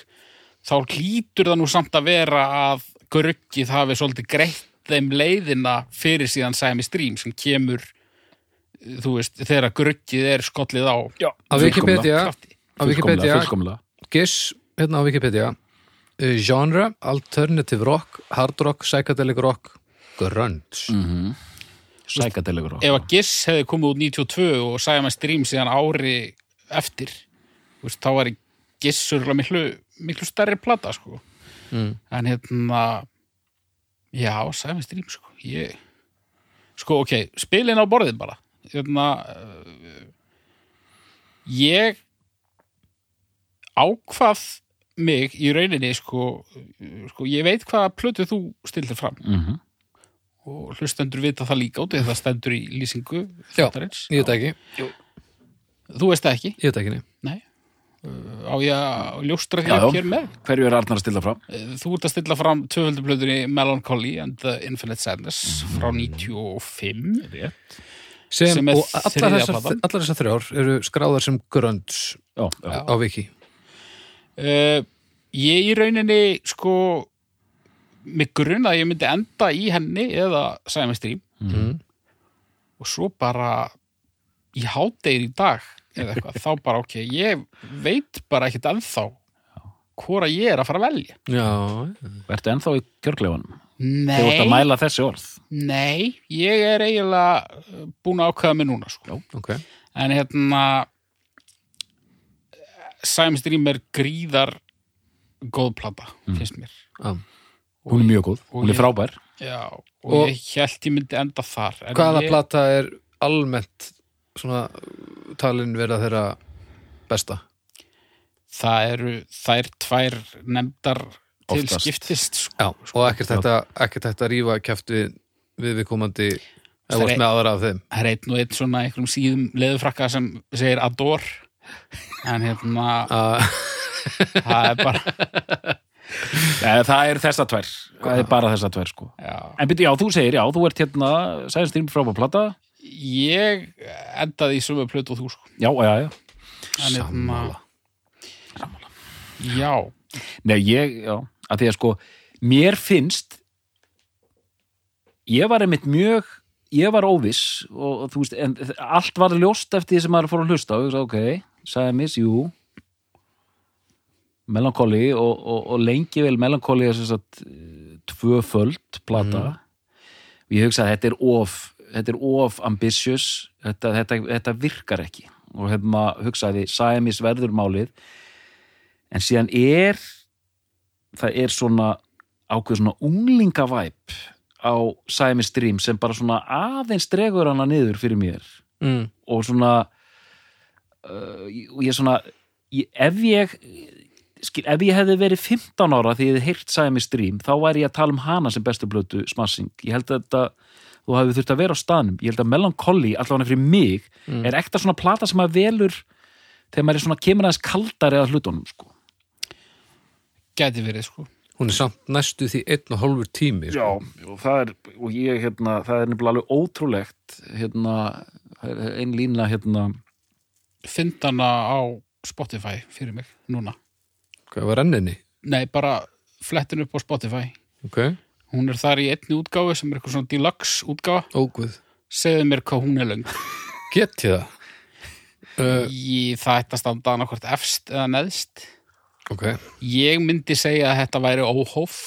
þá hlýtur það nú samt að vera að gruggið hafi svolítið greitt þeim leiðina fyrir síðan Sæmi Stream sem kemur þú veist, þegar gruggið er skollið á já, Á Wikipedia, á Wikipedia fullkomlega Giss, hérna á Wikipedia. Uh, Genre, alternative rock Hard rock, psychedelic rock Grunge. Mm sækadelegur Ef að Giss hefði komið út 92 og Sæmi Stream síðan ári eftir veist, þá var Giss örgulega miklu, miklu stærri plata sko. Mm. en hérna já, Sæmi Stream sko ég, sko ok, spilin á borðið bara hérna uh, ég ákvað mig í rauninni sko, uh, sko ég veit hvaða plötu þú stildir fram. Mm og hlustendur vita það líka út eða það stendur í lýsingu Já, þáttarins. ég veit ekki. Þú veist það ekki, Ég veit ekki, nei. Nei. Uh, á ég að ljóstra þér hér með? Hverju er Arnar að stilla fram? Þú ert að stilla fram tvöfölduplötunni Melancholy and the Infinite Sadness frá 95 Rétt. Sem, Sem og allar þessar, platan. allar þessar þrjár eru skráðar sem grunge já, já. á Viki uh, Ég í rauninni sko mig grunn að ég myndi enda í henni eða Sæmi Stream mm. og svo bara í hádegir í dag eða eitthvað, þá bara ok, ég veit bara ekkert ennþá hvora ég er að fara að velja Já, Ertu ennþá í kjörgleifunum? Þegar þú ert að Nei, mæla þessi orð? Nei, ég er eiginlega uh, búin að ákveða mig núna sko. ok. En hérna Sam Stream er gríðar góð plata, finnst mér. Já. Hún er mjög góð, hún er frábær. Já, og, Og- ég held ég myndi enda þar en Hvaða ég, plata er almennt svona talin vera þeirra besta? Það eru þær tvær nefndar til Oftast. skiptist sko. Já, og ekkert þetta, ekkert þetta rífa kæft við, við viðkomandi Það eða vart er- með aðra af þeim. Það er einn og einn svona einhverjum síðum leðufrakka sem segir ador en hérna að það er bara Nei, Það er þessa tvær, það er bara þessa tvær sko. já, En byrju, já, þú segir, já, þú ert hérna Sæðinstýrum frábær plata. Ég endaði í sömu plötu og þú sko. Já, já, já. En hérna, Sammála. Já, Nei, ég, já, að því að sko mér finnst ég var einmitt mjög ég var óviss og, og þú veist, en allt var ljóst eftir því sem maður fór að hlusta og ég sagði, ok, sagði mis, jú. Melancholy og, og, og lengi vel Melancholy er sem sagt eh, tvöföld plata. Og ég hugsa að þetta er of þetta er of ambitious þetta, þetta, þetta virkar ekki. Og hefum að hugsaði Sæmis verður málið. En síðan er það er svona ákveð svona unglingavæp á Sæmis Dream sem bara svona aðeins dregur hana niður fyrir mér mm. og svona uh, og ég svona ég, ef ég skil, ef ég hefði verið 15 ára því ég hefði heyrt sæmi strím, þá væri ég að tala um hana sem bestu blötu smassing ég held að þetta, þú hefði þurft að vera á staðnum ég held að Melancholy, allavega fyrir mig er ekta svona plata sem að velur þegar maður er svona kemur aðeins kaldari að hlutunum sko. Gæti verið, sko. Hún er samt næstu því einn og hálfur tími sko. Já, og það er og ég, hérna, það er nefnilega alveg ótrúlegt hérna, það er ein lína hérna, Find hana á Spotify fyrir mig, núna. Hvað var enninni? Nei, bara flettin upp á Spotify. Ok, Hún er þar í einni útgáfu sem er eitthvað svona deluxe útgáfa. óguð Segðu mér hvað hún er löng. Get ég það? Uh, Í það ætti að standa annarkvort efst eða neðst. Ok, Ég myndi segja að þetta væri óhóf.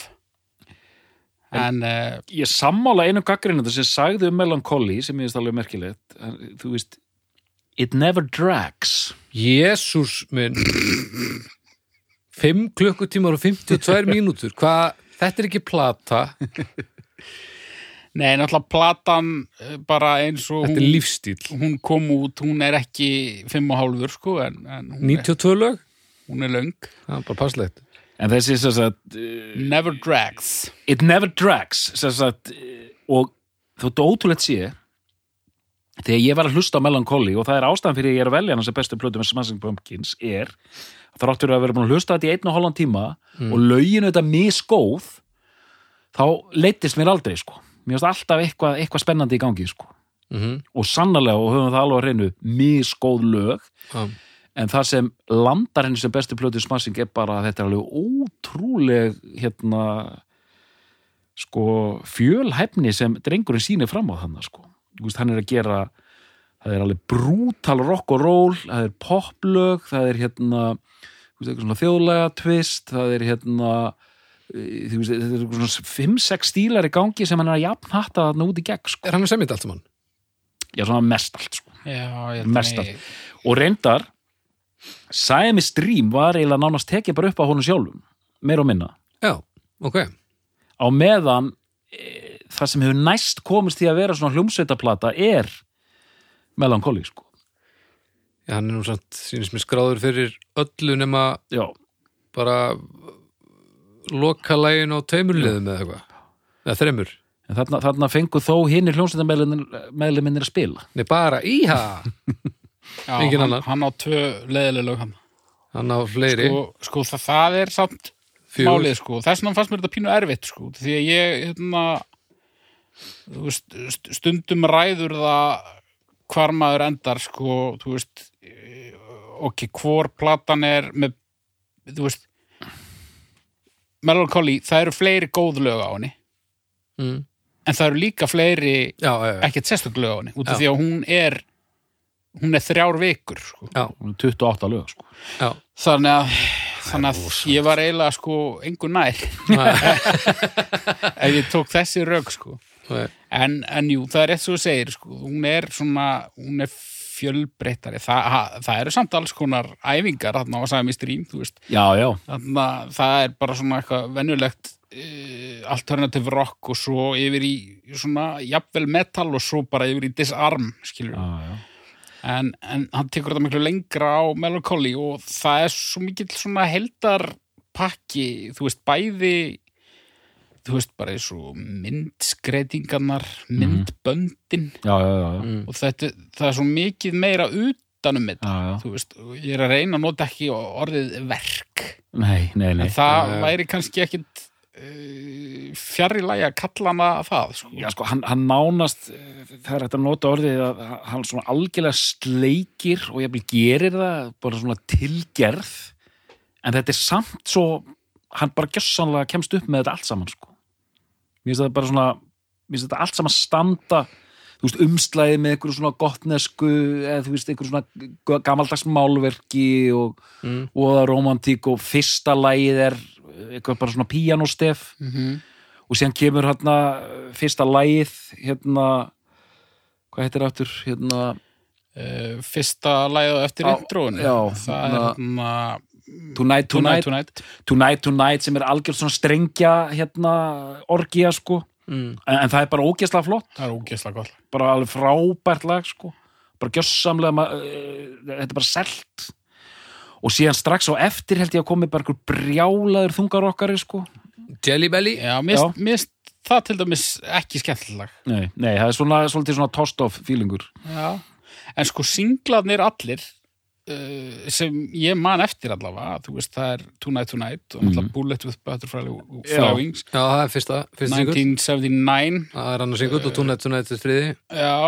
En, uh, ég sammála einu gaggrinandi sem sagði um Melancholy sem ég veist alveg merkilegt. Þú veist It never drags. Jésús minn. 5 klukkutímar og 52 mínútur. Hvað, þetta er ekki plata. Nei, náttúrulega platan eh, bara eins og Þetta er lífstíl hún kom út, hún er ekki fimm og hálfur, sko, en, en hún, er, 92 lög, hún er löng. það er bara passlegt en þessi sem sagt uh, Never drags. It never drags sem sagt uh, og þóttu ótrúlegt sé þegar ég var að hlusta á Melancholy og það er ástæðan fyrir að ég er að velja hann sem bestu plötu með Smashing Pumpkins er þráttur að vera búin að hlusta þetta í einn og hálfan tíma og löginu þetta misgóð þá leittist mér aldrei sko mér finnst alltaf eitthvað, eitthvað spennandi í gangi sko mm -hmm. og sannarlega og höfum það alveg að reynu misgóð lög en það sem landar henni sem bestu plötu Smashing er bara að þetta er alveg ótrúleg hérna sko fjölhæfni sem drengurinn sýnir fram á þannig sko hann er að gera það er alveg brútal rock og roll það er poplög, það er hérna veist, þjóðlega twist það er hérna eh, þú veist, þetta er eitthvað svona 5-6 stílar í gangi sem hann er að jafn hatta þarna út í gegn sko. Er hann að semja þetta allt saman? já, svona mest allt sko. Já, Mest allt. og reyndar Sæmi Stream var eiginlega nánast tekið bara upp á honum sjálfum meir og minna. Já, ok. Á meðan e, það sem hefur næst komist því að vera svona hljómsveitaplata er Melancholy sko. Já, hann er nú samt, sínist mér skráður fyrir öllu nema já, bara lokalægin á tveimurliðum eða eitthvað. Eða þremur, en þarna, þarna fengu þó hinn hljómsveitameðluminir að spila. Nei bara íha Engin hann, annar. hann á tvö leðileg lög hann. hann á fleiri Sko, sko það, það er samt Fjögur. málið, sko. Þess vegna fannst mér þetta pínu erfitt, sko. Því að ég, hérna, veist, st- stundum ræður það hvar maður endar, sko, veist, eh, ok, hvor platan er með, þú veist, Melancholy, það eru fleiri góð lög á henni, mm. en það eru líka fleiri Já, já, já, ekkert sérstök lög á henni, út af því að hún er, hún er þrjár vikur, sko. já, 28 lög sko. Þannig að, þannig að ég var eiginlega sko engu nær ef ég tók þessi rög sko. En, en jú, það er rétt svo þú segir sko. hún er svona, hún er fjölbreyttari. Þa, ha, það eru samt alls konar æfingar þarna á Sæmi Stream, þú veist. já, já, Þannig að það er bara svona eitthvað venjulegt uh, alternative rock og svo yfir í svona jafnvel metal og svo bara yfir í disarm, skilur já, já. En, en hann tekur þetta miklu lengra á Melancholy og það er svo mikill svona heldarpakki, þú veist, bæði þú veist, bara eins og myndskreitingarnar, myndböndin já, já, já, já. Mm. og þetta, það er svo mikið meira utanum þetta, já, já. þú veist, ég er að reyna að nota ekki orðið verk Nei, nei, nei en það Já, já. væri kannski ekkit uh, fjarri lagi að kalla hana það, sko. Já, sko, hann, hann nánast eh, það er hægt að nota orðið að hann svona algjörlega sleikir og ég vil gerir það bara svona tilgerð en þetta er samt svo hann bara gjössanlega kemst upp með þetta allt saman sko. mér finnst þetta bara svona mér finnst þetta allt saman standa þú veist, umslæði með einhverju svona gottnesku eða þú veist, einhverju svona gamaldags málverki og, Mm. og það romantík og fyrsta lagið er eitthvað bara svona píanóstef. Mm -hmm. og síðan kemur hérna fyrsta lagið hérna hvað heitir aftur? Hérna, uh, fyrsta lagið á eftir intróinu. það er hérna- hérna Tonight, Tonight, Tonight, Tonight. Tonight, sem er algjörð svona strengja hérna orgía sko. Mm. en, en það er bara ógeðslega flott. Það er ógeðslega gott. Bara alveg frábært lag sko. Bara gjössamlega uh, þetta er bara selt og síðan strax á eftir held ég að komi bara einhver brjálaður þungarokkari sko. Jelly Belly? Já, mér finnst- það til dæmis ekki skemmtileg. Nei, nei það er svona, svolítið svona tost-off feelingur. Já, en sko singlarnir allir uh, sem ég man eftir allavega, þú veist það er Tonight Tonight og náttúrulega Bullet with Butterfly Já. Wings Já, það er fyrsta, fyrsta singull 1979 Það er annars singull og Tonight Tonight er þriði. Já,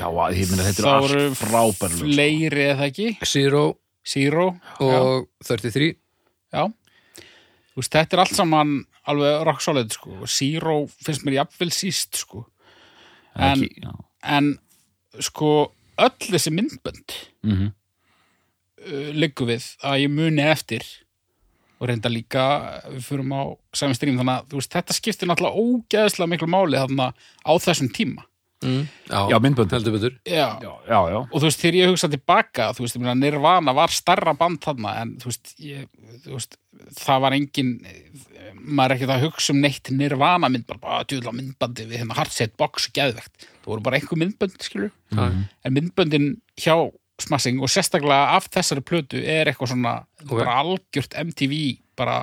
já, ég meina þetta er allt frábær lög, sko. fleiri eða ekki? Zero Zero. Og 33 Já, veist, þetta er allt saman alveg rock solid sko. Zero finnst mér jafnvel síst sko. En, Ekki, já. en sko öll þessi myndbönd Mhm. uh, liggur við að ég muni eftir og reynda líka við fyrum á sami strím þannig að veist, þetta skiptir náttúrulega ógeðslega miklu máli þarna á þessum tíma mm. já, myndbönd heldur betur Já. já, já, já. og þú veist, þegar ég hugsa tilbaka þú veist, ég meina, Nirvana var starra band þarna en þú veist, ég, þú veist það var engin maður er ekkert að hugsa um neitt Nirvana myndband bara djúðla myndbandi við hérna Hardset Box og geðvegt, það voru bara einhver myndbönd skilur, mm. en myndböndin hjá Smassing og sérstaklega af þessari plötu er eitthvað svona Ok. bara algjört MTV bara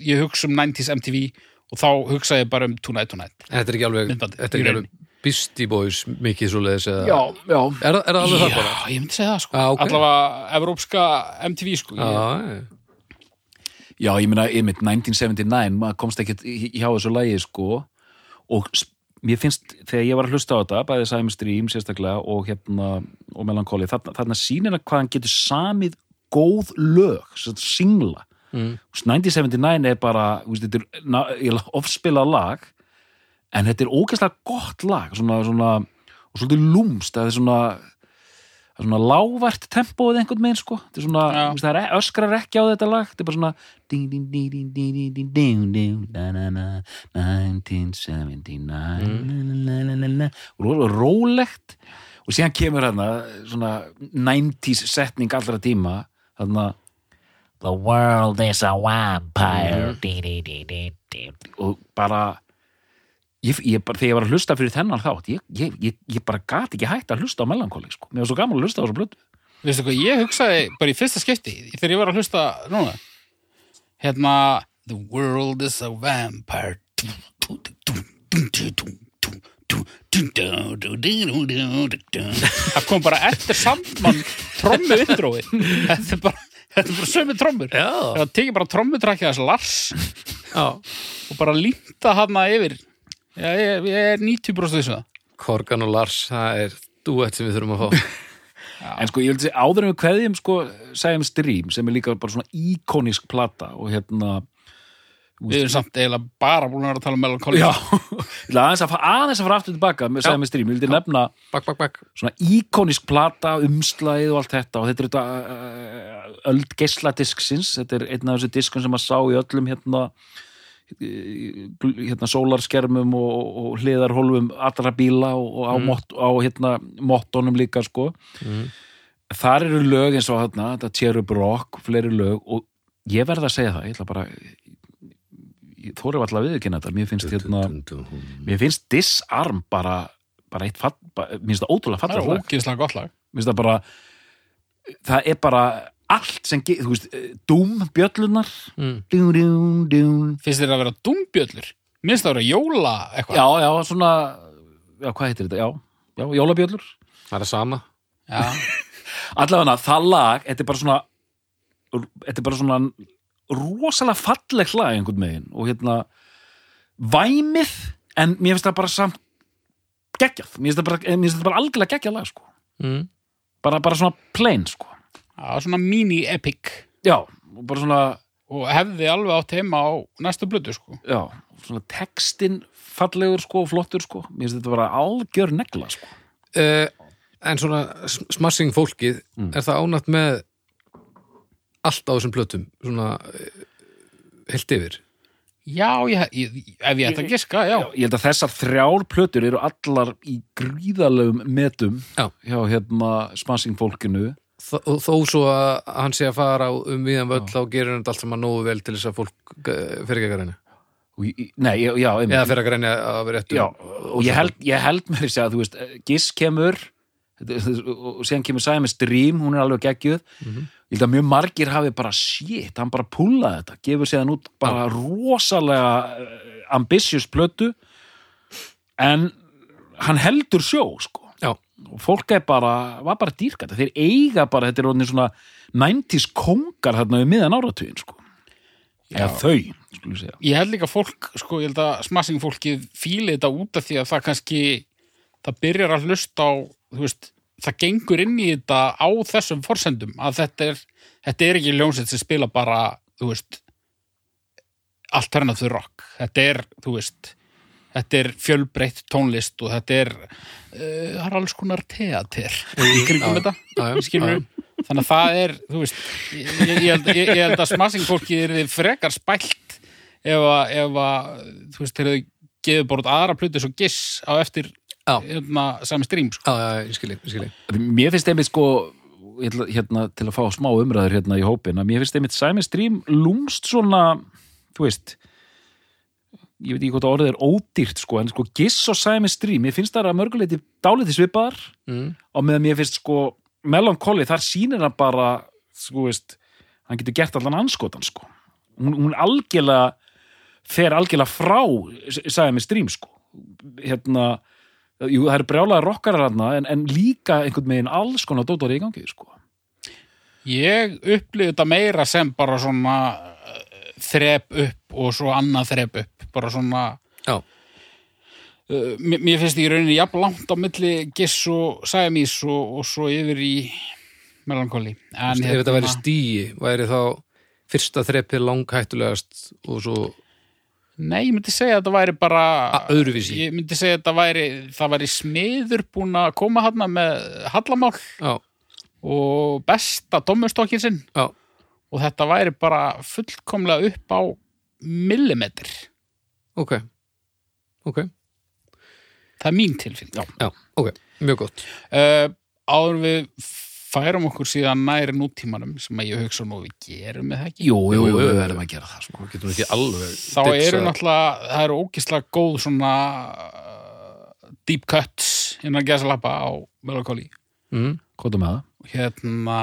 ég hugsa um 90s MTV og þá hugsa ég bara um Tonight Tonight Þetta er ekki alveg, þetta er ekki alveg Beastie Boys mikið svo leiðis eða já, já. Er, er það alveg það bara? Já, ég myndi segja það sko Já, ok. allavega evrópska MTV sko Já, ég, já. Ég meina, einmitt 1979, maður komst ekkert hjá þessu lagi, sko, og mér finnst, þegar ég var að hlusta á þetta, bæði Simon Stream sérstaklega og hérna, og Melancholy, þarna, þarna sýnir að hvað hann getur samið góð lög, sem sagt, singla mm. 1979 er bara veist, er ofspila lag en þetta er ógeðslega gott lag svona, svona, og svolítið lúmst það er svona, svona lávært tempóið einhvern veginn sko. ja. það er öskrar ekki á þetta lag þetta er bara svona 1979 og rólegt og síðan kemur hérna 90's setning allra tíma þarna The world is a vampire. Di. og bara ég, ég þegar ég var að hlusta fyrir þennan þátt ég, ég, ég, ég bara gat ekki hægt að hlusta á melankóli sko. mér var svo gaman að hlusta á þessu blötu veistu hvað, ég hugsaði bara í fyrsta skipti þegar ég var að hlusta núna hérna The world is a vampire. Það kom bara eftir sandmann trommu intrói þetta er bara, þetta er bara sömu trommur. Já. það tekið bara trommutrakið þess Lars já. og bara línta hana yfir. Já, ég, ég er 90% þessu það. Korgan og Lars, það er duett sem við þurfum að fá. En sko ég vil segja áður en við kveðjum sko segjum Stream sem er líka bara svona íkónisk plata og hérna Við erum samt eiginlega bara búin að vera að tala um Melancholy. Já, ég ætla aðeins að fara aðeins að fara aftur tilbaka með segjum Stream, ég vildi nefna Bakk, bakk, bakk. svona íkónisk plata, umslagið og allt þetta. Og þetta er þetta uh, öld geisladisksins, þetta er einn af þessu diskum sem maður sá í öllum hérna gl- hérna sólarskermum og, og hliðarhólfum allra bíla og, og á, Mm. mott, á hérna mottonum líka sko. Mm. þar eru lög eins og hérna þetta Cherub Rock, fleiri lög. Og ég verð að segja það, ég ætla bara ég þóri alltaf að viðurkenna þetta. Mér finnst hérna, mér finnst Disarm bara, bara eitt fall, bara, mér finnst það ótrúlega Það fallega er ógeðslega gott lag. Mér finnst það bara það er bara allt sem, þú veist, dúm bjöllunar Mm. dún, dún, dún. Finnst þér að vera dumbjöllur? Minnst það að vera jóla eitthvað? já, já, svona já, hvað heitir þetta, já, já, jólabjöllur. Það er það sama allavega það lag, þetta er bara svona þetta er bara svona rosalega falleg lag einhvern megin og hérna væmið, en mér finnst það bara samt geggjað, mér finnst það bara, það bara algjörlega geggjað lag, sko mm. bara, bara svona plain, sko Já, svona mini-epic já, og bara svona og hefði alveg átt heima á næstu blödu sko. já, svona textin fallegur sko, og flottur sko mér finnst þetta bara algjör negla sko uh, En svona sm- smassing fólkið Mm. Er það ánætt með allt á þessum plötum Svona uh, heilt yfir Já, ég, ég, ef ég ætti að giska, já. ég held að þessar þrjár plötur eru allar í gríðalegum metum Já. hjá hérna smassing fólkinu Þó, þó svo að hann sé að fara á um viðan völl hann þetta allt saman nógu vel til þess að fólk fyrir ekki að græna Og ég- nei, já, já, einmitt. eða fyrir að græna að vera réttu já og ég held, ég held með þess að þú veist, Giss kemur Þetta- og síðan kemur Simon's Dream, hún er alveg geggjuð Mhm. Ég held að mjög margir hafi bara shit, hann bara púlaði þetta. Gefur síðan út bara rosalega eh, ambitious plötu. En hann heldur sjó sko. Já, og fólk er bara, var bara dýrkætt þeir eiga bara, þetta er orðin svona 90s kongar þarna við miðan áratugin sko. Eða þau, skulum segja. Ég held líka fólk, sko, ég held að smassing fólkið fíli þetta út af því að það kannski það byrjar að hlusta á þú veist, það gengur inn í þetta á þessum forsendum að þetta er þetta er ekki ljónsett sem spila bara þú veist alternative rock, þetta er þú veist, þetta er fjölbreytt tónlist og þetta er uh, það er alls konar teater. Í kringum þetta, þannig að það er, þú veist ég, ég, held, ég, ég held að smassing fólki er frekar spælt ef að, þú veist, þegar þau gefur bara út aðra plötu svo giss á eftir. Hérna, sami strím sko. ég ég mér finnst einmitt sko ég hérna, til að fá smá umræður hérna í hópin mér finnst einmitt Simon Stream lúmst svona, þú veist ég veit ekki hvort orðið er ódýrt sko, en sko Giss og Simon Stream mér finnst það að mörguleiti dálítið svipaðar. Mm. og meðan mér finnst sko Melancholy, þar sýnir hann bara sko veist, hann getur gert allan anskotan sko, hún, hún algjörlega fer algjörlega frá með strím sko. Hérna, jú það eru brjálaði rockarar hann en, en líka einhvern veginn alls konar dótar í gangi sko. Ég upplifði þetta meira sem bara svona uh, þrep upp og svo annað þrep upp bara svona Já, uh, mér, finnst í rauninni jafn langt á milli Giss og Siamese og, og svo yfir í hérna- ef þetta væri stíi væri þá fyrsta þreppið langhættulegast og svo Nei, ég myndi segja að þetta væri bara A- öðruvísi. Ég myndi segja að þetta væri það væri smiður búin að koma hann með hallamál Já, og besta dommustokkin sinn. Já, og þetta væri bara fullkomlega upp á millimetr ok. Ok, það er mín tilfinning Já. já, ok, mjög gott. Uh, áður við færum okkur síðan næri nútímanum sem að ég hugsa nú við gerum með það ekki Jú, jú, jú, við verðum að gera það sko. Við getum ekki alveg þá eru náttúrulega, það eru ógislega góð svona uh, deep cuts innan gesalappa á Melancholy mm. Hvað með það? hérna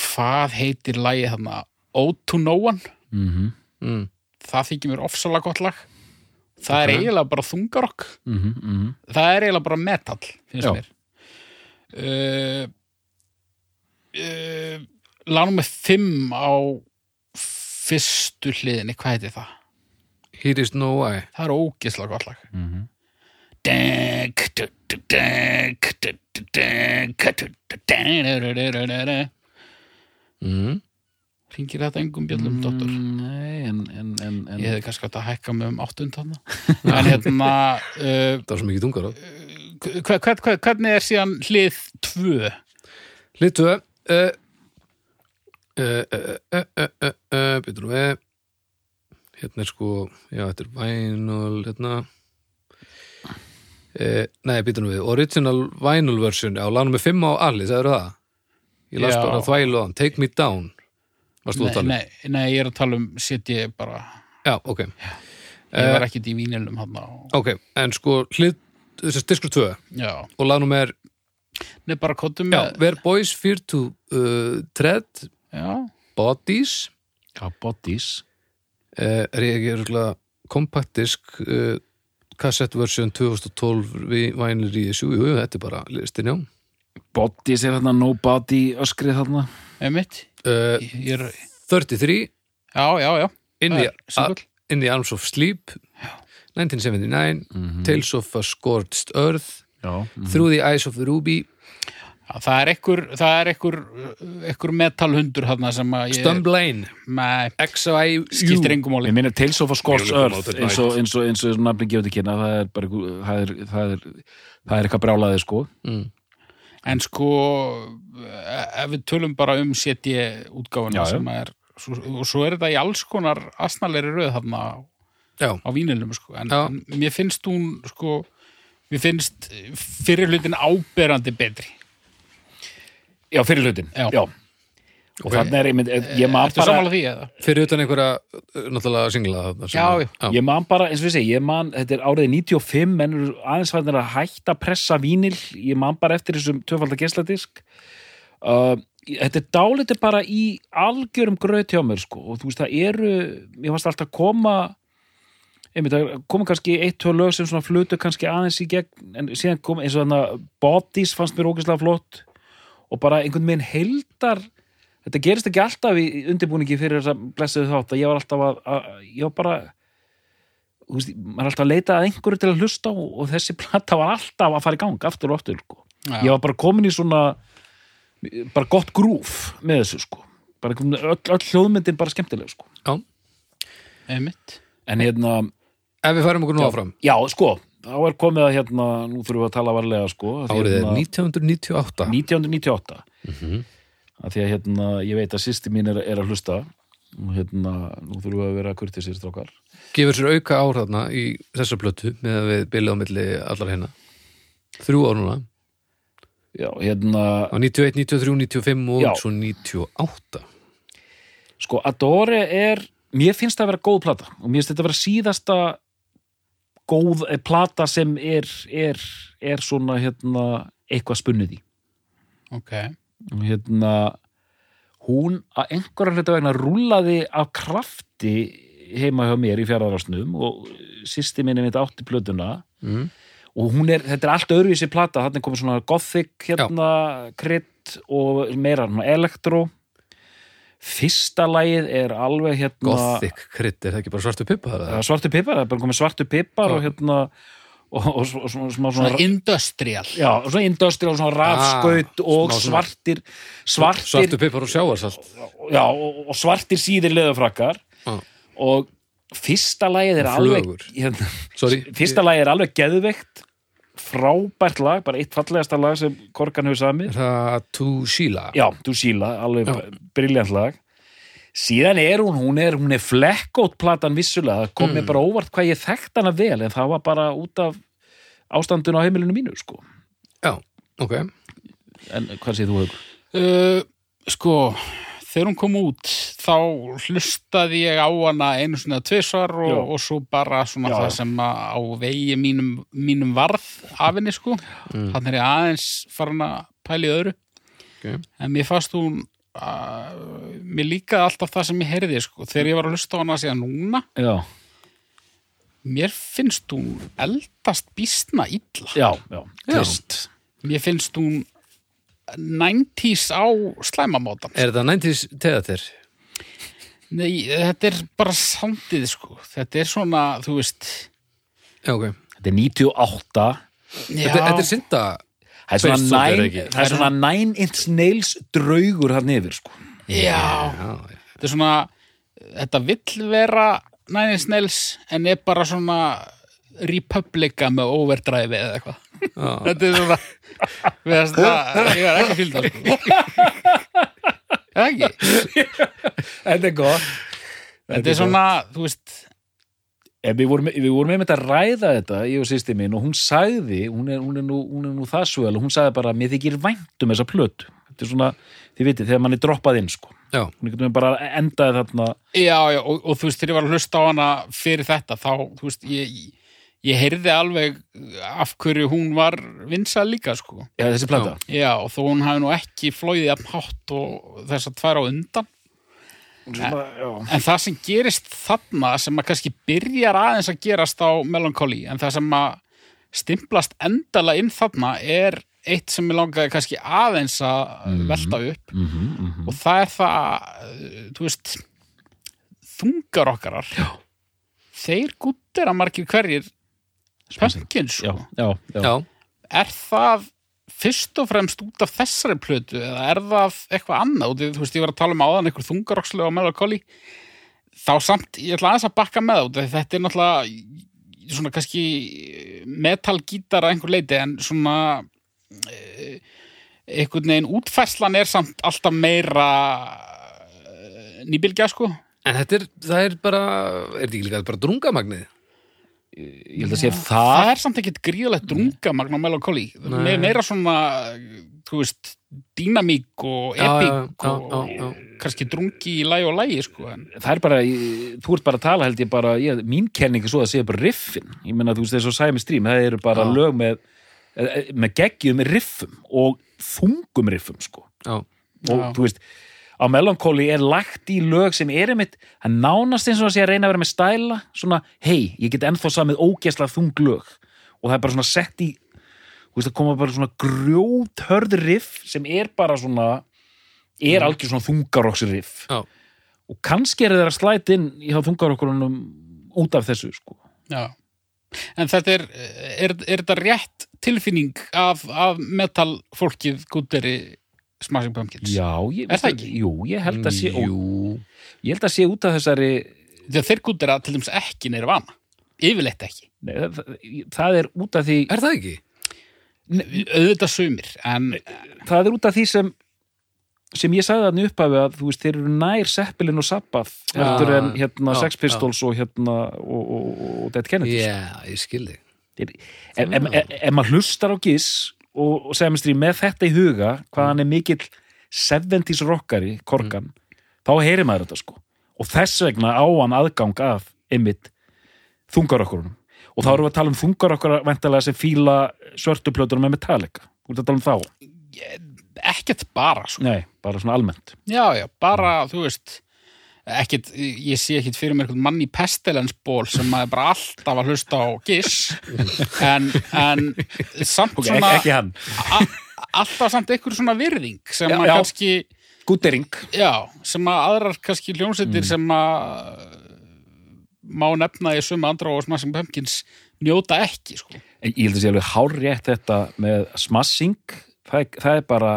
hvað heitir lagið þarna O to No One Mm -hmm. Mm. það þykir mér ofsalega gott lag það er Ok. eiginlega bara þungarokk Mm -hmm. það er eiginlega bara metal finnst Já. mér uh, uh, lánum með fimm á fyrstu hliðinni, hvað heitir það? Here is no way það er ógislega gott lag. Mm mm. ringir þetta engum bjöllum, dottor Nei, en, en, en, en. Ég hefði kannski átt að hækka mig um áttund þarna. En hérna uh, Það var svo mikið tungar á hvernig er síðan hlið tvö? Hlið tvö uh, uh, uh, uh, uh, uh, uh, Býtur nú við Hérna er sko Já, þetta er vinyl Hérna uh, Nei, býtur við Original vinyl version á lánum með 5 á alli, sagður það? Ég las Já. bara þvælu á hann Take me down Varst þú að Nei, tala? um? nei, nei, ég er að tala um set ég bara, Já, ok ég var ekkit í vínilum hann Ok, en sko hlið Þessi diskur 2 já, og lagnum er nei bara kottum Já, með Where boys fear to uh, tread. Já, bodies. Já, bodies. Uh, er ég ekki örgulega compact disk uh, cassette version 2012 við vænir í þessu, jú, jú, þetta er bara listin, já. Bodies er þarna nobody öskrið þarna. Uh, er, 33 já, já, já. In það the, er single. in the Arms of Sleep 1979 Mhm. Tales of a Scorched Earth Já, Through the Eyes of the Ruby. Það er ekkur það er ekkur, ekkur metalhundur þarna sem að ég Stumblane með XIU skiptir engum máli. Ég minna Tales of a Scorched Earth eins og, eins og, eins og nafni gefur til kynna það er bara það er, það er, það er eitthvað brjálaði sko. Mm. en sko ef við tölum bara um setji já. sem er svo, og svo er þetta í alls konar asnalegri röð þarna. á, Já, á vínilum sko. en, Já. en mér finnst hún sko, mér finnst fyrir hlutin áberandi betri Já, fyrir hlutin Já. og þannig er ég man Ertu bara sammála því eða? Fyrir utan einhverja, uh, náttúrulega singla Já, já. ég man bara, eins og við segi, ég man þetta er árið 95, menn eru aðeins fannir að hætta að pressa vínil, ég man bara eftir þessum tvöfaldar geisladisk uh, þetta er dálítið bara í algjörum gröð hjá mér sko, og þú veist, það eru ég fannst alltaf koma einmitt, það koma kannski eitt, tvö lög sem svona flutu kannski aðeins í gegn en síðan kom eins og þannig Bodies fannst mér ógeðslega flott og bara einhvern veginn heldar þetta gerist ekki alltaf í undirbúningi fyrir þess að blessuðu þátt að ég var alltaf að, að ég var bara veist, maður er alltaf að leita að einhverju til að hlusta á og þessi plata var alltaf að fara í gang aftur og aftur sko. Já. ég var bara komin í svona bara gott grúf með þessu sko. bara öll, öll hljóðmyndin bara skemmtileg sko. Já. Einmitt. en hérna, Ef við færum okkur nú áfram, já sko þá er komið að hérna, nú þurfum við að tala varlega sko, að árið er hérna, 1998 1998 Mhm. að því að hérna, ég veit að sýsti mín er, er að hlusta. Og hérna, nú þurfum við að vera kurtisir strákar. Gefur sér auka ár þarna í þessa plötu með að við bylið á milli allar hérna Þrjú ár núna, já, hérna, á 91, 93, 95 og Já. svo 98 sko Adore er mér finnst það að vera góð plata og mér finnst þetta að vera síðasta góð eh, plata sem er, er, er svona hérna, eitthvað spunnið í Ok. Hérna hún að einhverja hluta vegna rúlaði af krafti heima hjá mér í fjaraðarsnum og sýsti minni mitt átti plötuna mm. og hún er, þetta er allt öðruvísi plata þannig komið svona gothic hérna krydd og meira svona elektro fyrsta lagið er alveg hérna Gothic krydd, er það ekki bara svartu pippa þar? það eða? er svartu pipar, það er bara komið svartu pipar Já. og hérna og, og, og, og svona, svona, Svona industrial. já, svona industrial, svona rafskaut og smá svona- svartir svartir, Svartu pippar og sjáarsalt já, og, og svartir síðir leðafrakkar Já. og fyrsta lagið er Og alveg hérna, Sorry, fyrsta lagið er alveg geðveikt frábært lag, bara eitt fallegasta lag sem Korkan hefur samið það To Sheila já, þú síla, alveg briljant lag síðan er hún, hún er, hún er flekkótt platan vissulega, það kom mér Mm. bara óvart hvað ég þekkt hana vel, en það var bara út af ástandun á heimilinu mínu sko. Já, ok en hvað séð þú hefur? Uh, sko, þegar hún kom út þá hlustaði ég á hana einu svona tvisvar og, og svo bara svona Já, það sem að á vegi mínum, mínum varð af henni sko. Mm. Þannig er ég aðeins farin að pæla í öðru. Ok. En mér fannst hún uh, mér líkaði alltaf það sem ég heyrði sko. Þegar ég var að hlusta á hana síðan núna Já, mér finnst hún eldast býstna illa. já, Mér finnst hún 90s á slæmamótan. Er það 90s teðatir? Nei, þetta er bara sandið sko. Þetta er svona, þú veist Já, ok þetta er 98 Þetta, þetta er synda það er svona, svolítið, er nine, ekki? það er svona nine inch nails draugur hann yfir sko. Já, Já, þetta er svona þetta vill vera Nine Inch Nails en er bara svona Republica með overdrive eða eitthvað Þetta er svona við þess að ég er ekki fylgd það sko. Eða ekki? þetta er gott Þetta er svona, þú veist En við vorum, við vorum einmitt að ræða þetta, ég og sýsti minn, og hún sagði, hún er, hún er, nú, hún er nú það svo vel, og hún sagði bara, mér þykir vænt um þessa plötu. Þetta er svona, þið vitið, þegar mann er droppað inn, sko. Hún veginn bara endaði þarna, Já, já, og, og þú veist, þegar ég var að hlusta á hana fyrir þetta, þá, þú veist, ég, ég heyrði alveg af hverju hún var vinsað líka, sko. já, þessi plata. Já, og þó hún hafi nú ekki flóið jafn hátt og þess að tvær á undan. Já. En það sem gerist þarna, sem að kannski byrjar aðeins að gerast á Melancholy, en það sem að stimplast endala inn þarna er eitt sem ég langaði kannski aðeins að velta upp Mm -hmm, mm -hmm. og það er það, þú veist, þungar okkarar. Já. Þeir guttir að margir hverjir pömpkin, Já, sko. já, já. já Er það fyrst og fremst út af þessari plötu eða er það eitthvað annað? Og þú veist, ég var að tala um áðan einhver þungarokslu á Melancholy. Þá samt, ég ætla aðeins að bakka með það út af því Þetta er náttúrulega svona kannski metalgítar að einhver leiti en svona eh, einhvern veginn útfærslan er samt alltaf meira eh, nýbylgja sko En þetta er, það er bara, er þetta ekki líka bara drungamagnið? Ég held að sé það er samt ekkit gríðalegt drunga magna melancholy, Nei. Me, meira svona þú veist, dýnamík og epík og kannski drungi í lægi og lægi sko, en það er bara, þú ert bara að tala held ég bara, ég, mín kenning er svo að segja bara riffin, ég meina þú veist þessu Sæmi Stream það eru bara lög með eh, með geggjum riffum og þungum riffum sko. Og þú veist á Melancholy er lagt í lög sem er einmitt hann nánast eins og að sé að reyna að vera með stæla svona, hei, ég get ennþá samið ógesla þung lög og það er bara svona sett í þú veist, það koma bara svona grjóthörð riff sem er bara svona er algjör svona þungaroks riff já, og kannski er þeirra slæt inn í þá þungarokkurunum út af þessu sko. Já. En þetta er, er, er þetta rétt tilfinning af, af metal fólkið gútteri Smashing Pumpkins? já, ég, Er það ekki? Jú, ég held að sé Jú, ég held að sé út af þessari Þegar þeir gúttera til dæmis ekki neir vana. Yfirleitt ekki. nei, það, það er út af því er það ekki? Auðvitað sumir, en það er út af því sem sem ég sagði þannig upphafi að þú veist, þeir eru nær Seppelin og Sabbath heldur Já, en hérna Sex Pistols og hérna og, og, og Dead Kennedys Já, ég skilði Þeir- ef, ef, ef, ef maður hlustar á Giss og, og semstri með þetta í huga hvað hann er mikill 70s rockari, Korgan þá heyrir maður þetta sko. Og þess vegna á hann aðgang af einmitt þungarokkurunum. Og þá erum við að tala um þungarokkura vendalega sem fíla svörtuplötunum með Metallica. Þú ert að tala um þá? Ekkert bara sko. Nei, bara svona almennt. Já, já, bara, þú veist ekkit, ég sé ekkit fyrir mér mann í pestilensból sem maður bara alltaf að hlusta á giss. En, en samt Ok, svona ekki, ekki alltaf samt einhver svona virðing sem Já, að já. kannski Guttering já, sem að aðrar kannski hljómsveitir sem að má nefna í suma andra og Smashing Pumpkins njóta ekki sko. Ég held að sé alveg hárrétt þetta með smashing. Það það er bara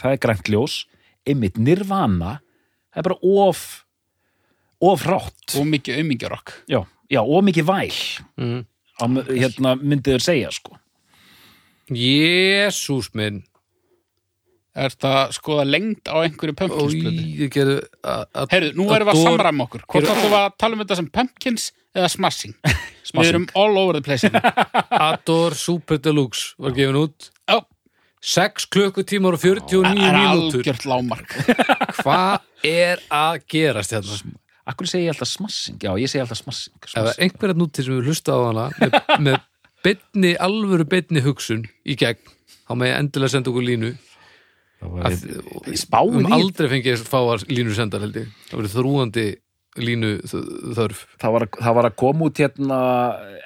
það er grænt ljós. Einmitt nirvana það er bara of of rátt og mikið auðmingjarokk já, já, of mikið væl mm. á, hérna myndið þér segja sko Jésús minn Er þetta að skoða lengd á einhverju og Pumpkins-blötu? ég gerði að Heyrðu, nú erum við að samræma okkur. Hvort áttum við að tala um þetta sem Pumpkins eða Smashing? Við erum all over the place. hérna. Ador Super Deluxe var gefin út 6 klukkutímar og 49 það er mínútur algjört lámark. Hvað er að gerast hérna? Akkur segi ég alltaf smashing? Já, ég segi alltaf smashing, Ef það er smashing. einhverja núti sem við hlusta á hana með, með beinni, alvöru beinni hugsun í gegn, þá með ég endilega senda okkur línu Það að, við í aldrei fengið fáar línu sendar held ég það verið þrúandi línu þörf. Það var, að- það var að koma út hérna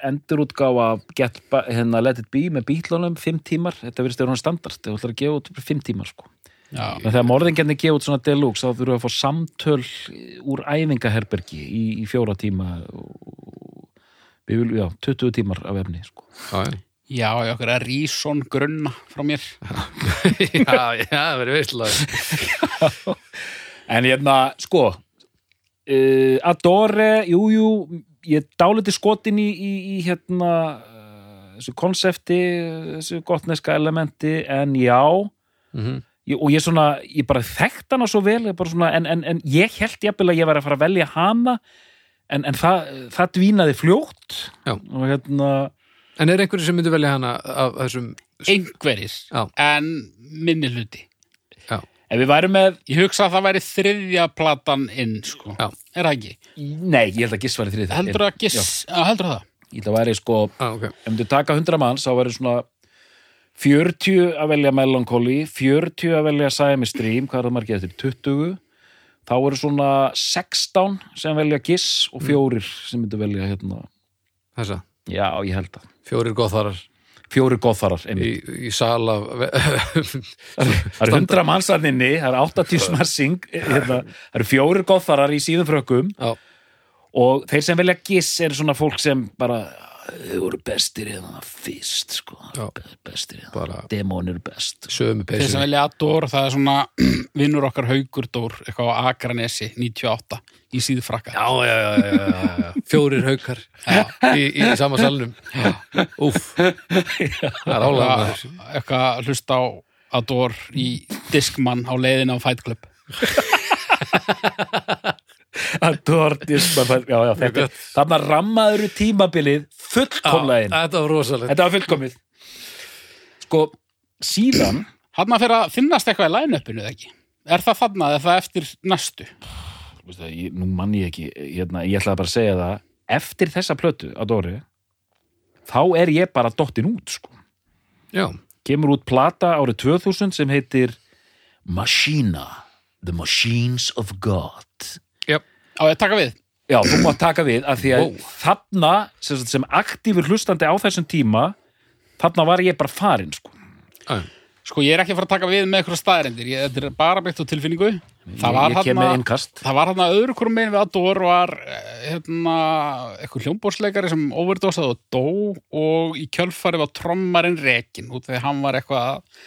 endurútgáfa Get hérna, Let It Be með bítlunum fimm tímar, þetta verðist þér hann standart það ætlar að gefa út fimm tímar sko. Já, en þegar morðingjarnir gefa út svona deluxe þá þurfum við að fá samtöl úr æfingaherbergi í, í fjóra tíma við viljum, já, 20 tímar af efni sko. já, já, já, okkur er Ríson grunna frá mér. já, já, það verið veistlega en hérna, sko uh, Adore, jú, jú ég dáliti skotin í, í, í hérna uh, þessu konsepti, þessu gottneska elementi, en já mm ég, og ég svona, ég bara þekkt hana svo vel ég bara svona, en, en, en ég held jafnvel að ég væri að fara að velja hana en, en það, það dvínaði fljótt Já. og hérna En er einhverju sem myndi velja hana af þessum Einhverjir, Já. en minni hluti. Ef við værum með, Ég hugsa að það væri þriðja platan inn, sko. Já. Er það ekki? nei, ég held að giss væri þrið Heldur að giss, já, heldur það? ég held að væri sko, ah, ok. ef þú taka 100 manns þá væri svona 40 að velja Melancholy 40 að velja Siamese Stream hvað er það margir eftir, 20 þá eru svona 16 sem velja Giss og fjórir sem myndu velja hérna, Þessa, já, ég held að. Fjórir góðþarar fjórir góðfarar í, í sal af það eru 100 mannsarninni, það eru 80 smarsing hérna, það eru fjórir góðfarar í síðum frökkum. Já, og þeir sem velja Giss eru svona fólk sem bara þau voru bestir hérna fyrst sko, Já. Be- bestir hérna, bara demón eru best sömu Þeir sem peysu velja Ador, það er svona vinnur okkar Haugurdór, eitthvað á Akranesi 98, í síðfrakka. Já, já, já, já, já, já. Fjórir haukar í, í sama salnum Úff Það er álega maður Eitthvað að hlusta á Ador í Discman á leiðin á Fight Club. Þetta er Þarna rammaður tímabilið fullkomlega inn. Þetta var rosalegt. Þetta var fullkomið. Sko, síðan Hann að fyrir að finnast eitthvað í line-upinu eða ekki? Er það eða er það eftir næstu? Veistu það, ég, Nú mann ég ekki hérna, Ég ætlaði bara að segja það Eftir þessa plötu, Adore Þá er ég bara dottin út sko. Já, Kemur út plata árið 2000 sem heitir Machina The Machines of God Á ég að taka við? Já, þú mátt taka við að því að Wow. þarna sem, sem aktífur hlustandi á þessum tíma þarna var ég bara farin sko. já. Sko ég er ekki að fara að taka við með eitthvað staðarendir ég, Þetta er bara byggt á tilfinningu Það ég, var þarna Það var hann að öðru hverjum megin við Ador var eh, hérna, eitthvað hljómbórsleikari sem overdosað og dó og í kjölfari var trommarinn rekin út þegar hann var eitthvað að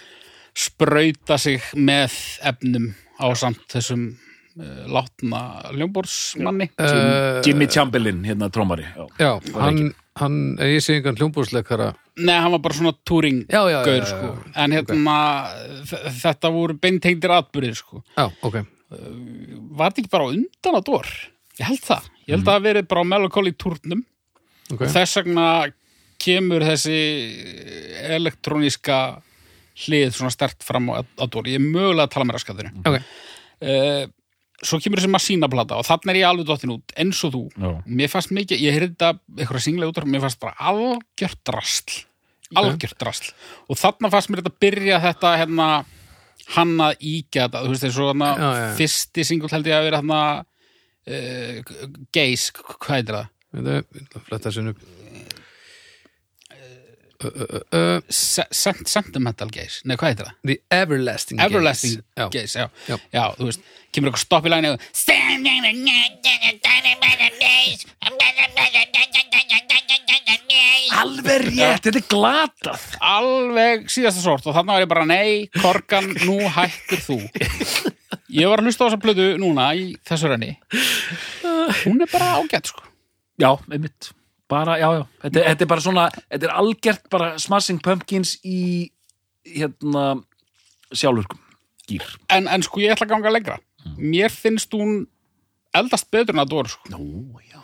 sprauta sig með efnum á samt þessum uh, látna hljómbórsmanni Eh, Jimmy Chamberlain, hérna trómari já. Já, hann, hann ég sé engan hljómbúrsleikara Nei, hann var bara svona túring Já, já, já, gaur já, sko. en hérna þ- þetta voru beintengdir atbyrðir sko. Já, ok. Var þetta ekki bara undan Ador? Ég held það. Ég held að það verið bara á Melancholy túrnum Ok, og þess vegna kemur þessi elektróníska hlið svona stert fram á Ador ég er mögulega að tala með raskaðinu ok. Uh, svo kemur þessi massína plata og þannig er ég alveg dottin út eins og þú. Já. mér fannst mikið, ég heyrði þetta eitthvað singlega út og mér fannst bara algjört drasl algjört drasl. Og þarna fannst mér þetta byrja þetta hérna hann að íkja þetta, þú veist þessu svona fyrsti singull held ég að vera hérna uh, Geis, hvað heitir það? Þetta er fletta sinni upp Uh, uh, uh, uh, Se sent sentimental Geis, nei hvað heitir það? The Everlasting Everlasting Gaze. Já. Geis, já. Já. já þú veist, kemur eitthvað stopp í læginu og Alveg rétt, þetta er glatað alveg síðasta sort og þannig var ég bara nei, Korgan, nú hættir þú ég var að hlusta á þessa plötu núna í þessu renni hún er bara ágætt sko Já, einmitt bara, já, já, þetta, þetta er bara svona þetta er algjört bara Smashing Pumpkins í hérna sjálfurkum, gýr en, en sko ég ætla að ganga lengra. Mér finnst hún eldast betur en að dóra sko. Nú, já.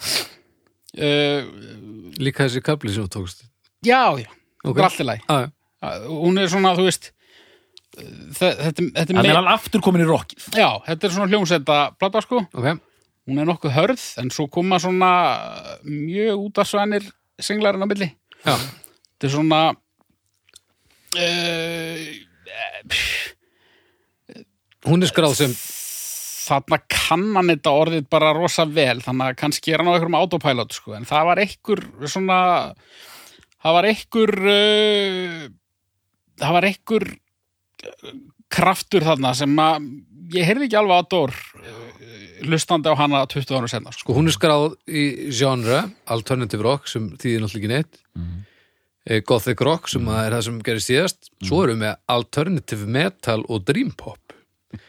Uh, Líka þessi kapli sem þú tókst. Já, já, Ok. okay. allt í læg ah, hún er svona, þú veist þe- þetta, þetta, er Þannig me- er hann aftur komin í rockið. Já, þetta er svona hljómsetta plata sko. Ok, hún er nokkuð hörð en svo koma svona mjög útasvænir singlarinn á milli já, þetta er svona uh, hún er skráð sem þarna kann hann þetta orðið bara rosa vel þannig að kannski er hann á einhverjum autopilot sko. en það var einhver svona það var einhver uh, það var einhver uh, kraftur þarna sem að ég heyrði ekki alveg að Dór hlustandi á hana 20 ára senna sko. Sko hún er skráð í genre Alternative Rock sem þýðir náttúrulega ekki neitt Mhm. eh, Gothic Rock sem það er það sem gerist síðast Svo erum við Alternative Metal og Dream Pop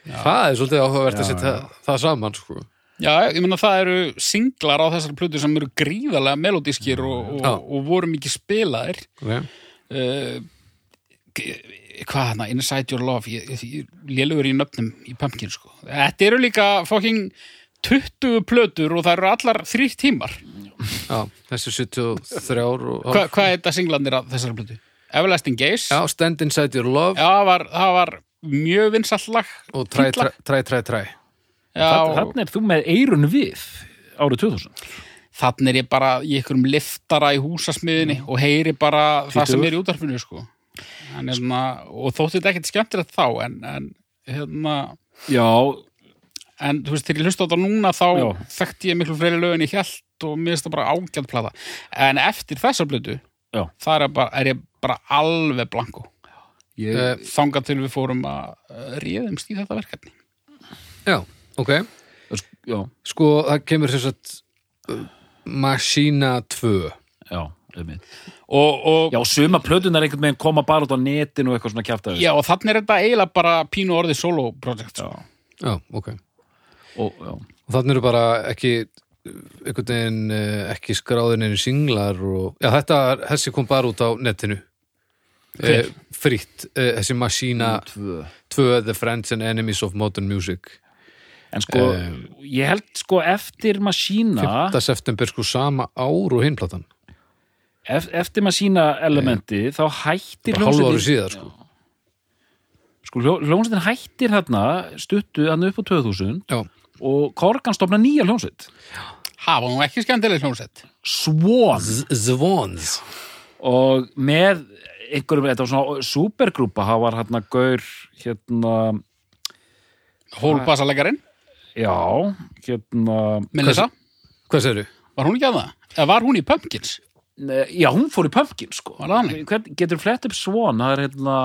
Það er svolítið áhugavert að Já, setja það saman sko. Já, ég meina það eru singlar á þessari plötu sem eru gríðarlega melodískir og, Já. og, og voru mikið spilaðir okay. uh, hvað hana, Inside Your Love lélugur í nöfnum í Pumpkin sko. þetta eru líka fucking 20 plötur og það eru allar þrýr tímar. Já, þessi 73 ár og Hva, hvað er þetta singlandir af þessari plötu? Everlasting Gaze. Já, Stand Inside Your Love. Já, var, það var mjög vinsall lag. Og Træ. Træ, Træ, Træ. Þannig er þú með eirun við árið 2000 þannig er ég bara í einhverjum liftara í húsasmiðinni og heyri bara það sem er í útarfinu sko. En, hérna, og þótti þetta ekkert skemmtilegt þá en, en hérna Já, en þú veist, þegar ég hlusta á þetta núna þá Já. þekkti ég miklu fleiri lögin í hjælt og mér finnst það bara ágætt plata. En eftir þessa blötu Já. þar er, bara, er ég bara alveg blanko. Ég, Eh, þangað til við fórum að uh, réðumst í þetta verkefni. Já, ok. Já, Sko, það kemur sagt uh, Machina 2 já, og, og, Já, suma plötunar einhvern veginn koma bara út á netinu og eitthvað svona kjaftaði já, og þannig er þetta eiginlega bara pínu orðið solo project sko. Já, ok og, já. Og þannig eru bara ekki einhvern veginn eh, ekki skráðin einu singlar og, já þetta, þessi kom bara út á netinu Hver? eh, fritt, eh, þessi Tvö. 2, The Friends and Enemies of Modern Music en sko, ég held sko eftir maður sína 5. september sko sama ár og hinplatan eftir maður sína elementi þá hættir hljómsveitin sko. sko, hljó- hljómsveitin hættir þarna stuttu hann upp á 2000 Já. og Korgan stofna nýja hljómsveit Hafa nú ekki skemmtileg hljómsett. Swan Z- Zwans og með einhverjum, þetta var svona supergrúpa, það var hérna gaur hérna, Hólbassalegarinn, já hérna, Melissa. Hvað segirðu? Var hún ekki að það? Eða var hún í Pumpkins? Ne- já, hún fór í Pumpkin sko. Hvern, getur flett upp Swan, það er hérna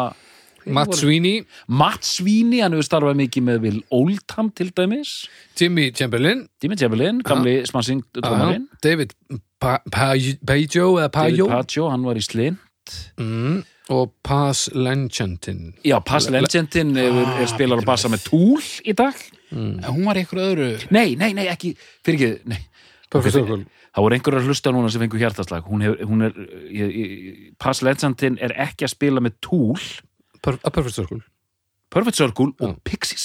Matt Sweeney, Matt Sweeney, hann hefur starfað mikið með Will Oldham til dæmis. Jimmy Chamberlain. Jimmy Chamberlain, gamli smansing trómarinn David Pa- Pa- Pajo David Pajo hann var í Slinn mm, og Paz Lenchantin Já, Legendin er, Ah, er spilar og bassa með Tool í dag. En Hún var ykkur öðru. Nei, nei, nei, ekki, fyrir ekki nei. Perfect Circle Það voru einhverjar að hlusta núna sem fengur hjartaslag hún, hefur, hún er, ég, ég, Pass Legendin er ekki að spila með Tool Per- A Perfect Circle Perfect Circle og Já. Pixies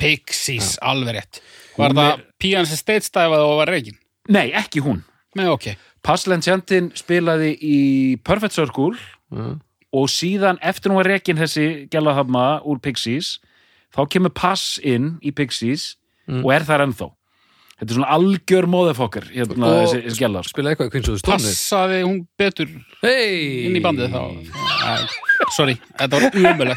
Pixies, alveg rétt. Var Hún það pían sem steitstæfaði og var reikin? Nei, ekki hún Nei, ok. Pass Legendin spilaði í Perfect Circle mm. og síðan eftir hún var rekin þessi gælaðhafma úr Pixies þá kemur Pass inn í Pixies og er þar ennþá þetta er svona algjör móðafokkar hérna Og- þessi, þessi gælar Spila eitthvað the Stone Age Passaði hún betur Hey! inn í bandið þá? Sorry, þetta var.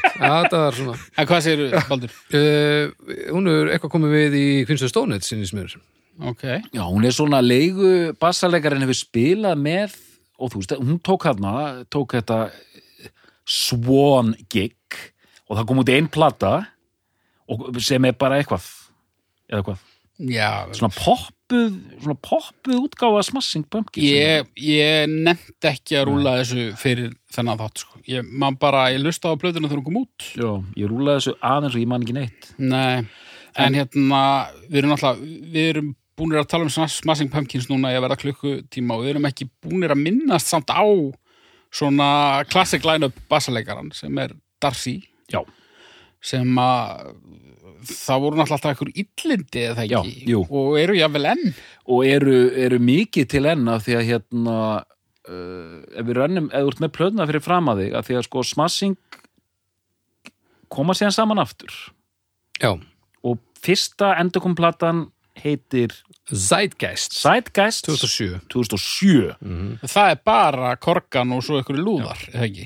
Ja, þetta var svona En hvað segir Baldur? uh, Hún er eitthvað komið við í the Stone Age sinni smjör Ok. Já, hún er svona leigu bassalegarinn hefur spilað með og þú veist, hún tók hérna tók þetta Swan gig og það kom út einn plata og sem er bara eitthvað eða hvað, Já, svona poppuð svona poppuð útgáfa Smashing Pumpkins. Ég, ég nefndi ekki að rúla þessu fyrir þennan þátt, sko. Ég, man bara, ég lusta á plöðuna þegar hún kom út. Já, ég rúlaði þessu aðeins og ég man ekki neitt. Nei, en hérna, við erum náttúrulega, við erum búnir að tala um Smashing Pumpkins núna að vera klukkutíma og við erum ekki búnir að minnast samt á svona classic line-up bassalegaran sem er Darcy. Já, sem að það voru náttúrulega alltaf einhver illindi eða Já, ekki? jú. og eru jáfnvel enn? Og eru, eru mikið til enn af því að hérna uh, ef við rönnum, ef þú ert með plöðna fyrir fram að þig, af því að sko Smashing koma síðan saman aftur. Já, og fyrsta endurkomplatan heitir Zeitgeist. Zeitgeist 2007 2007 það er bara korgan og svo einhverju lúðar eða ekki?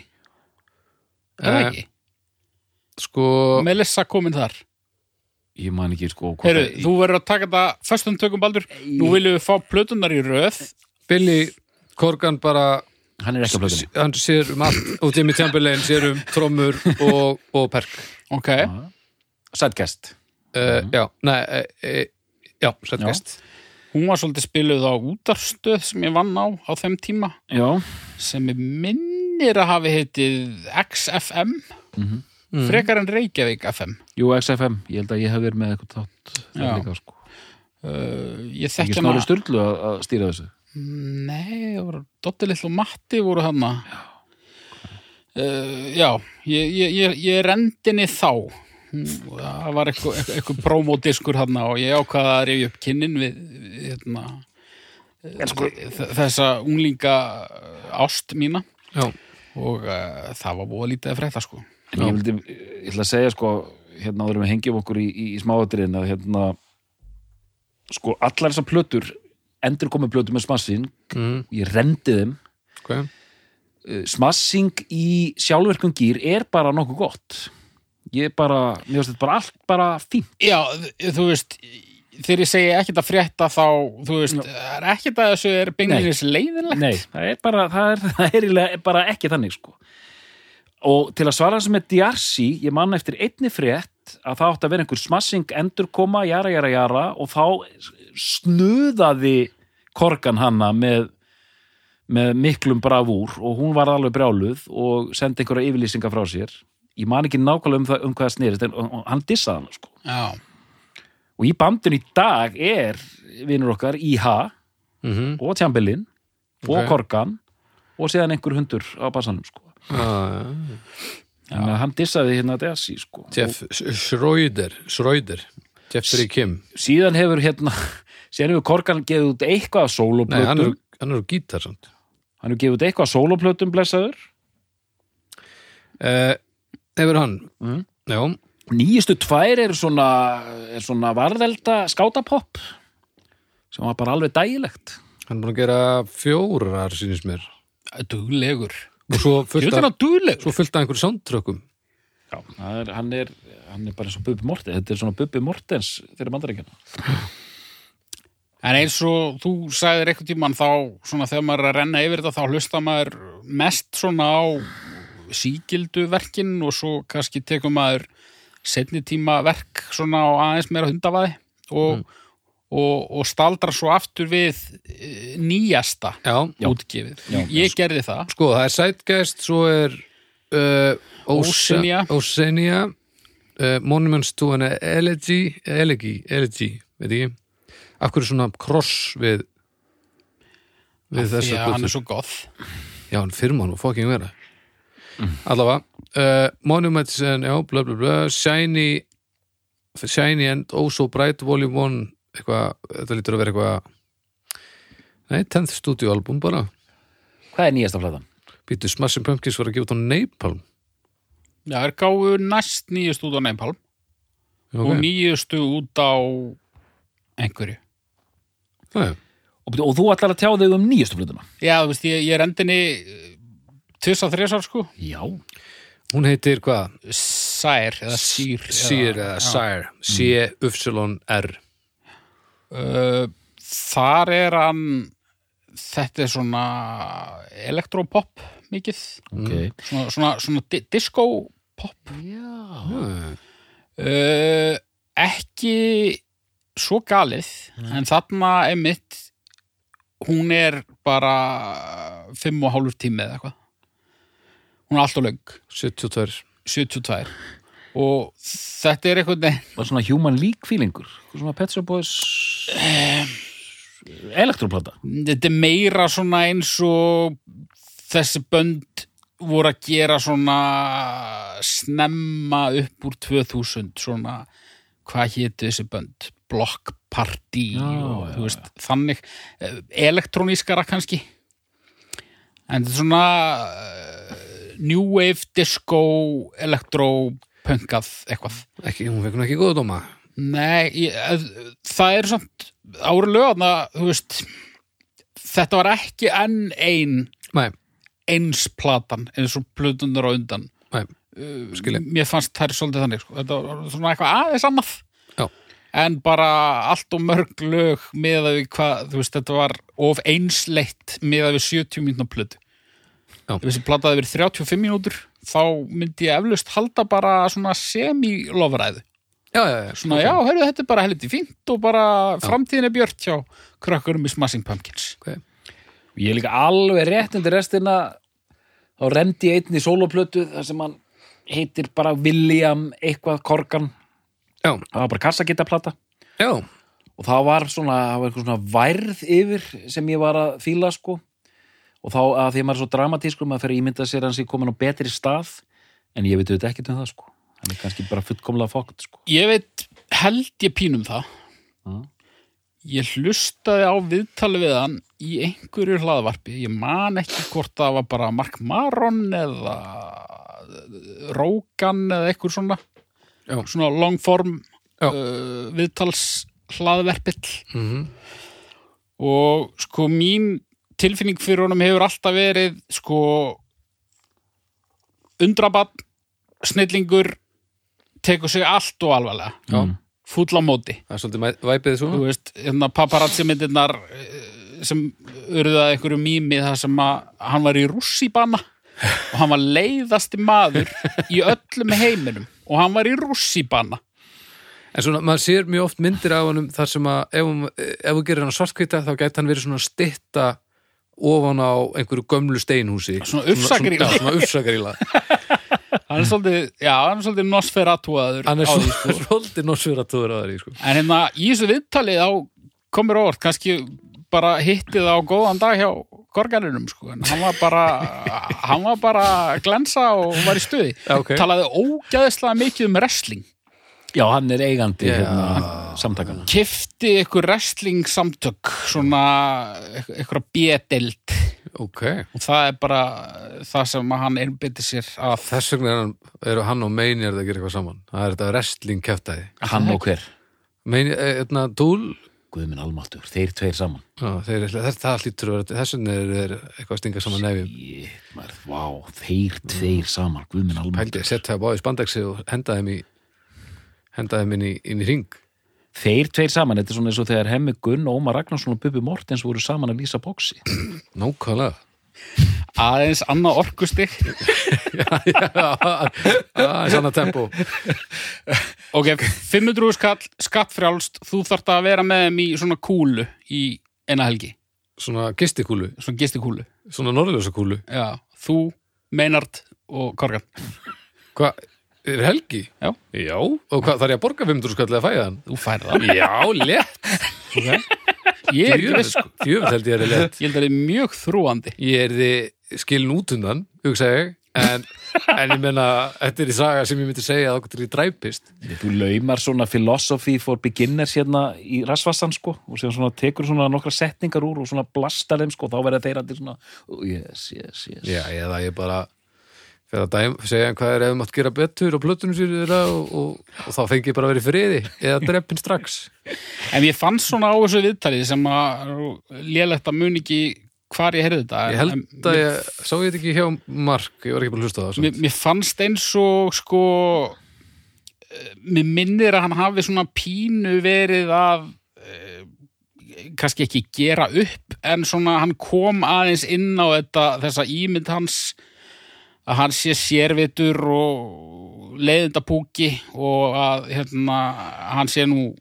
Eða Eh, ekki, Sko, Melissa komin þar ég man ekki sko Heru, það- þú verður að taka þetta föstum tökum baldur. Nú viljum við fá plötunar í röð. Billy Corgan bara hann er ekki á plöðinni hann sér um allt. Og Jimmy Chamberlain sér um trommur og, og perk. Ok, Zeitgeist uh, Já, nei uh, Já, Zeitgeist hún var svolítið spiluð á útarstöð sem ég vann á á þeim tíma. Já, sem er minnir að hafi heitið XFM Mhm. frekar en Reykjavík FM jú XFM ég held að ég hef verið með eitthvað þátt Já. sko. uh, ég ekki þekki snári hana styrlu að, að stýra þessu? Nei, það voru Dotti Lill og Matti voru hana uh, já ég, ég, ég, ég rendinni þá. Hún- það var eitthvað, eitthvað, promodiskur hana og ég ákvaða að rifja upp kynnin við, við hérna, sko, þessa unglinga ást mína. Já, og uh, það var búið lítið að frétta sko En ég vildi, ég ætla að segja sko, hérna áður við hengjum okkur í, í, í smáatriðin að hérna, sko, allar þessar plötur, endur komið plötur með smassing, mm, ég rendi þeim, ok. Uh, smassing í sjálfverkum gýr er bara nokkuð gott. Ég bara, mér finnst þetta bara allt bara fínt. Já, þú veist þegar ég segi ekkert að frétta þá þú veist, það er ekkert að þessu er beinlinis leiðinlegt. Nei, það er bara, það er, það er, bara ekki þannig, sko. Og til að svara þessu með Diarsi, ég man eftir einni frétt að það átti að vera einhver smassing endurkoma, jara, jara, jara og þá snuðaði korgan hanna með, með miklum bravúr og hún var alveg brjáluð og sendi einhverja yfirlýsingar frá sér. Ég man ekki nákvæmlega um, það, um hvað það snerist en hann dissaði hann, sko. Og í bandinu í dag er vinur okkar IH mm og Tjambelin og Ok. Korgan og síðan einhver hundur á bassanum sko. Þannig að hann dissaði hérna Desi sko. Jeff Schröder Schröder Jeffrey Kim. Síðan hefur hérna síðan hefur Korgan gefið út eitthvað af Nei, hann er, hann er gítar samt. Hann hefur gefið út eitthvað af sóloplötum blessaður. Uh, Hefur hann? Mm. Já, nýjustu tvær eru svona, er svona varðelda skátapopp sem var bara alveg dægilegt. Hann er búin að gera fjórar sínist mér. Duglegur. Og svo fullt að einhverjum soundtrökkum. Já, það er, hann, er, hann er bara eins og Bubbi Mortens. Þetta er svona Bubbi Mortens fyrir mandaríkjana En eins og þú sagðir eitthvað tímann þá, svona þegar maður er að renna yfir þetta, þá hlusta maður mest svona á sígildu verkin og svo kannski tekur maður setni tíma verk svona á aðeins meira hundavaði og, og, og staldra svo aftur við eh, nýjasta Já, útgefið. Já. Ég gerði það. sko, það er Zeitgeist svo er uh, Oceania. Oceania uh, Monuments to an Elegy Elegy, Elegy, veit ekki Af hverju svona kross við við Því þessa að hann er svo goth. Já, hann firma nú, fucking vera Allavega uh, Monuments and, já, bla bla bla Shiny Shiny and Oh So Bright Volume 1 eitthvað, þetta lítur að vera eitthvað Nei, 10th studio album bara Hvað er nýjasta platan? Býtu Smashing Pumpkins var að gefa út á Napalm Já, það er gáfu næst nýjust út á Nepal Já, og ok. nýjustu út á einhverju. Og, og þú ætlar að tjá þig um nýjustu plötuna? Já, þú veist, ég, ég er endinni tvis að þresar, sko. Já. Hún heitir hvað? Sær, eða sír. Sýr eða Sire C-Y-R þar er hann, þetta er svona elektropop mikið. Ok. Svona, svona, svona di disco-pop. Já, Uh, ekki svo galið, en þarna er mitt, hún er bara fimm og hálfur tími eða eitthvað. Hún er alltaf löng. 72 72 og þetta er einhvern veginn Var svona human league feelingur? Svona Pet Shop Boys Elektroplata? þetta er meira svona eins og þessi bönd voru að gera svona snemma upp úr 2000 svona, hvað hétu þessi bönd Block Party Já, og já, veist, þannig eh, elektronískara kannski en þetta er svona uh, New Wave Disco Electro Punkað eitthvað ekki, Hún fekk hún ekki góða dóma Nei, ég, það er samt ári lögna, þú veist þetta var ekki enn ein Nei, eins platan eins og plötunar á undan nei, skilja mér fannst þær svolítið þannig sko. þetta var svona eitthvað aðeins annað Já. en bara allt og mörg lög með að við hvað, þú veist, þetta var of einsleitt með að við 70 mínútur plötu Já. Ef þessi plataði verið 35 mínútur þá myndi ég eflaust halda bara svona semi-lofræðu Já, já, já, svona, já, heyrðu, þetta er bara helviti fínt og bara framtíðin er björt hjá krökkurum í Smashing Pumpkins. Okay. Ég er líka alveg rétt undir restina. Þá rendi ég einn í sóloplötu þar sem hann heitir bara William eitthvað Korgan Já, það var bara kassagitaplata já, og það var svona, það var eitthvað svona værð yfir sem ég var að fíla sko og þá að því að maður er svo dramatískur maður fer að ímynda sér hans í komin á betri stað en ég veit auðvitað ekkert um það sko. Hann er kannski bara fullkomlega fókt sko. Ég veit, held ég pínum það. Já. ég hlustaði á viðtali við hann í einhverju hlaðvarpi. Ég man ekki hvort það var bara Mark Maron eða Rógan eða eitthvað svona. Já. svona longform uh, viðtals hlaðverpill. Mhm. Og sko mín tilfinning fyrir honum hefur alltaf verið sko undrabann snillingur tekur sig allt og alvarlega Já. Mm. fúll á móti Það er svolítið væpið þú svo veist, hérna paparazzi myndirnar eh, sem urðaði einhverju mými þar sem að hann var í rússibanna og hann var leiðasti maður í öllum heiminum og hann var í rússibanna En svona, maður sér mjög oft myndir af honum þar sem að ef, hún- ef þú gerir hann svartkvita þá gæti hann verið svona stitta ofan á einhverju gömlu steinhúsi Svona ufsagrýla. Já, svona ufsagríla hann er svolítið, já, hann er svolítið nosferatuaður Hann er á því, svo- svolítið norsfyratóður á þeirri sko. En hérna, í þessu viðtali þá komur óvart, kannski bara hittið á góðan dag hjá korgarinum, sko, en hann var bara hann var bara að glensa og var í stuði. Já, ok. Talaði ógæðislega mikið um wrestling. Já, hann er eigandi Já. hérna, samtakana kifti ykkur wrestling samtök svona ykkur B-deild. Ok. Og það er bara það sem hann einbytti sér að. Þess vegna er hann, eru hann og Meinjard að gera eitthvað saman. Það er þetta wrestling keftaði Hann og hver? Meinjard, hérna, Dúl? Guðminn almáttur, þeir tveir saman. Já, þeir, þess, það hlýtur að vera þess vegna er þeir eitthvað að stinga saman nefjum. Shit, maður, Vá, þeir tveir saman Guðminn almáttur að setja það báði spandexi og henda þeim í henda þeim inn í, inn í ring Þeir tveir saman, þetta er svona eins og þegar Hemmi Gunn og Ómar Ragnarsson og Bubi Mortens voru saman að lýsa bóksi nákvæmlega. Aðeins annað orkustig. Aðeins annað tempo. Ok, 500 skall, skattfrjálst. Þú þarft að vera með þeim í svona kúlu í eina helgi. Svona gistikúlu, svona gistikúlu. Svona norðlösa kúlu já, þú, Meinard og Korgan. Hvað, er helgi? Já. já, og hvað, þarf ég að borga 500 skall eða fæða hann? þú færð það já, létt. Ég er ekki Fjöfull- fjöfull held ég er létt. Ég held að það er mjög þrúandi ég er þið skilin út undan hugsa ég, en, en ég menna þetta er í saga sem ég myndi segja að okkur er dræpist. Þú laumar svona philosophy for beginners hérna í rasvassan sko og sér svona tekur svona nokkra setningar úr og svona blastar þeim sko og þá verða þeir að fyrir að dæm, segja hvað er ef mátt gera betur á plötunum sér og, og, og þá fengi ég bara að vera í friði eða dreppin strax. En ég fann svona á þessu viðtalið sem að lélegt að mun ekki hvar ég heyrði þetta ég held að ég, sá ég þetta ekki hjá Mark ég var ekki bara að hlusta það mér, mér fannst eins og sko mér minnir að hann hafi svona pínu verið að eh, kannski ekki gera upp en svona hann kom aðeins inn á þetta, þessa ímynd hans að hann sé sérvitur og leiðindapúki og að hérna, hann sé nú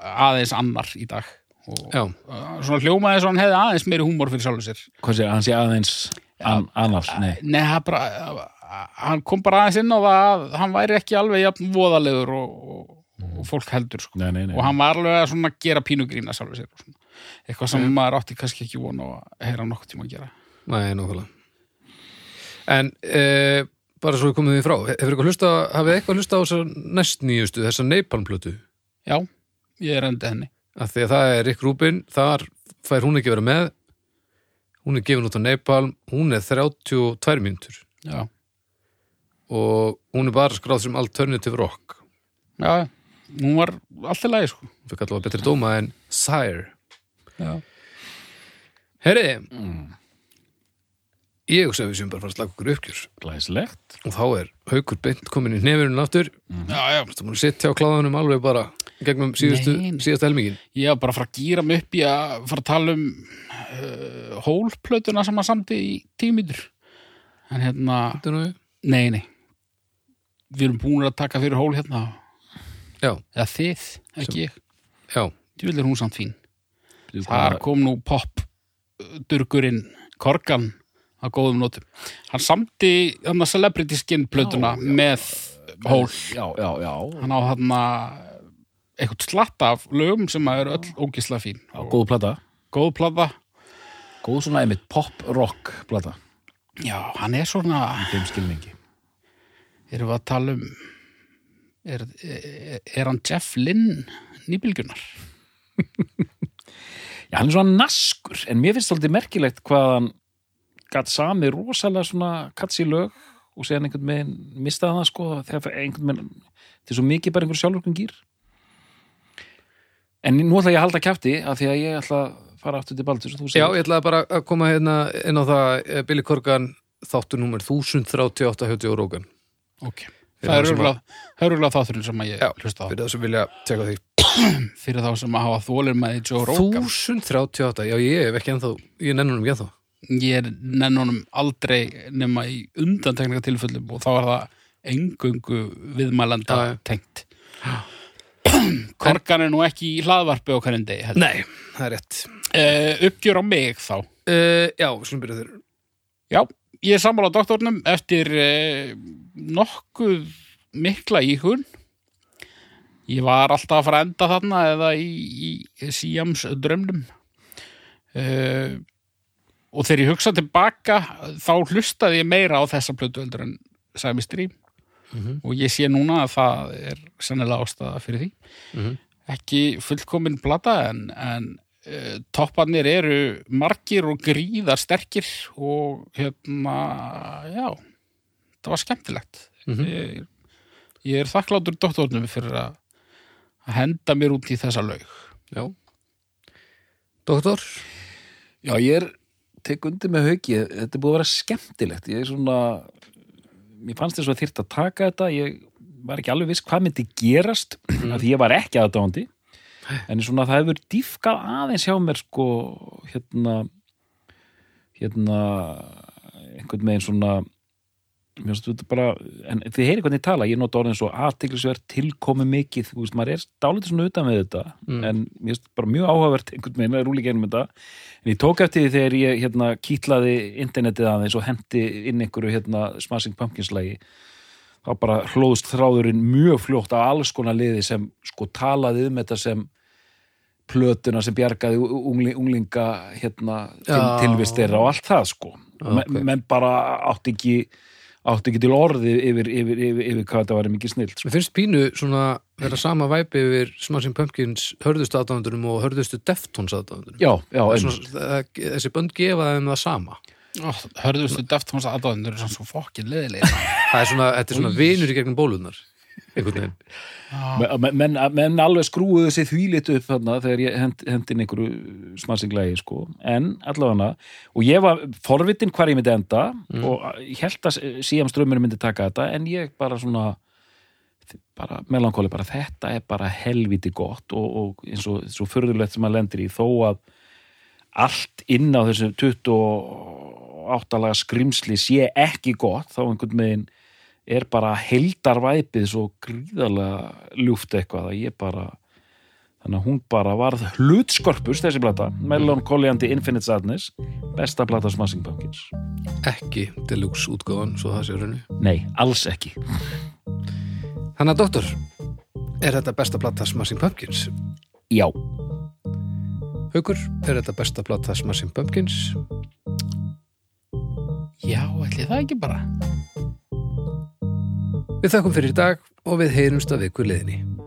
aðeins annar í dag. Og já, uh, svona hljómaði og hann hefði aðeins meiri húmor fyrir sjálfur sér. Hvað sér, hann sé aðeins an, annars, nei. Nei, það bara, hann kom bara aðeins inn á það að hann væri ekki alveg jafn voðalegur og, og, og fólk heldur sko. Nei, nei, nei. og hann var alveg að svona gera pínugrína sjálfur sér eitthvað sem maður átti kannski ekki von á að heyra nokkuð tíma að gera. Næ, nákvæmlega en e, bara svo við komum því frá hefur eitthvað hlusta, hafið eitthvað hlusta á þessar næst nýjustu, þessar Napalm-plötu? Já, ég er endið henni. Að því að það er Rick Rubin þar fær hún ekki að vera með. Hún er gefin út á Napalm hún er 32 mínútur. Já, og hún er bara skráð sem alternative rock. Já, hún var alltaf lagi sko. Hún fikk allavega betri dóma en Sire. Já, herri ég hugsa að við séum bara að fara að slaka okkur uppgjör. Glæslegt og þá er haukur beint komin í nefurinn aftur. Já, já. þú múin að sitja á kláðunum alveg bara gegnum síðustu, Nei, síðustu helmingin Ég var bara að fara að gýra mig upp í að fara að tala um uh, hólplötuna sem að samti í tímítur en hérna Þetta er nú- Nei, nei. Við erum búin að taka fyrir hól hérna. Já, eða þið, ekki ég. Já, Djúvel er hún samt fín. Þú, Þar kom nú pop uh, durgurinn Korgan að góðum notum Hann samti hann að celebrity skin plötuna með hól. Já, já, já. Hann á hann eitthvað slatta af lögum sem að eru öll ógislega fín. Góð plata. Góð plata. Góð svona einmitt pop-rock plata. Já, hann er svona erum við að tala um er, er, er hann Jeff Lynn nýbylgjunar? Já, hann er svona naskur En mér finnst svolítið merkilegt hvað hann gat sami rosalega svona katsi lög og séðan einhvern veginn mistaði það sko þegar einhvern veginn þetta er svo mikið bara einhver sjálfurkun gýr En nú ætla ég að halda kjafti af því að ég ætla að fara aftur til Baldur já, ég ætlaði bara að koma hérna inn á það eh, Billy Corgan þáttur númer 1038 hjá Joe Rogan Ok. Það er örgulega, þátturinn sem að ég hlusta á. fyrir það sem vilja teka því Fyrir þá sem að hafa þólir með Joe Rogan. 1038, já ég hef ekki ennþá ég nennum ekki ennþá Ég er nennunum aldrei nema í undantekninga tilfellum og þá er það engöngu viðmælanda já. tengt. Korgan er nú ekki í hlaðvarpi á hverjum degi. Nei, það er rétt Uh, uppgjör á mig þá. uh, Já, slum byrja þeir Já, ég er sammála doktornum eftir eh, nokkuð mikla íhun. Ég var alltaf að fara að enda þarna eða í, í Síams drömmnum. Og þegar ég hugsa tilbaka þá hlustaði ég meira á þessa plötu heldur en Sæmi Strím Mhm. og ég sé núna að það er sennilega ástæða fyrir því. Mhm. ekki fullkomin plata en, en uh, topparnir eru margir og gríðar sterkir og hérna, já, það var skemmtilegt. Mhm. ég, ég er þakklátur doktornum fyrir að að henda mér út í þessa laug. Já. Doktor? Já, ég er tek undir með hauki, þetta er búið að vera skemmtilegt. Ég er svona mér fannst þess að þyrft að taka þetta ég var ekki alveg viss hvað myndi gerast af því ég var ekki aðdáandi. En svona það hefur dýfkað aðeins hjá mér sko hérna hérna einhvern veginn svona mér finnst þetta bara, en þið heyri hvernig ég tala ég nota orðin svo aðtiklisverð tilkomi mikið, þú veist, maður er dálítið svona utan með þetta, Mm. en mér finnst bara mjög áhugavert einhvern veginn að rúli genum þetta. En ég tók eftir því þegar ég hérna kýtlaði internetið aðeins og hendi inn einhverju hérna Smashing Pumpkins lagi þá bara hlóðst þráðurinn mjög fljótt af alls konar liði sem sko talaði um þetta sem plötuna sem bjargaði ungli, unglinga hérna til, tilvist átti ekki til orði yfir, yfir, yfir, yfir hvað þetta var mikið snill sko. Mér finnst pínu svona vera sama væpi yfir Smashing Pumpkins hörðustu aðdáðandunum og hörðustu Deftones aðdáðandunum. já, já, einmitt. Þessi bönd gefa þeim það sama. Ó, hörðustu Deftones aðdáðunir er svo fokkin leðilega. Það er svona, þetta er svona vinur í gegnum bólunar. Einhvern veginn. Men, menn, menn alveg skrúuðu sér þvílit upp þarna þegar ég hend, hendin einhverju smassinglægi sko, en allavega og ég var forvitin hvar ég myndi enda og ég held að síðan strömmur myndi taka þetta, en ég bara svona bara melankóli bara þetta er bara helviti gott og, og eins og svo förðulegt sem maður lendir í þó að allt inn á þessu 28 laga skrimsli sé ekki gott þá einhvern veginn er bara heldarvæpið svo gríðarlega ljúft eitthvað að ég bara þannig að hún bara varð hlutskorpust þessi plata, Melon Colliandi Infinite Sadness, besta plata Smashing Pumpkins Ekki deluxe útgáðan, svo það sé raunni. Nei, alls ekki Þannig að doktor, er þetta besta platta Smashing Pumpkins? Já, Haukur, er þetta besta platta Smashing Pumpkins? Já, ætli það ekki bara. Við þakkum fyrir í dag og við heyrumst að viku liðinni.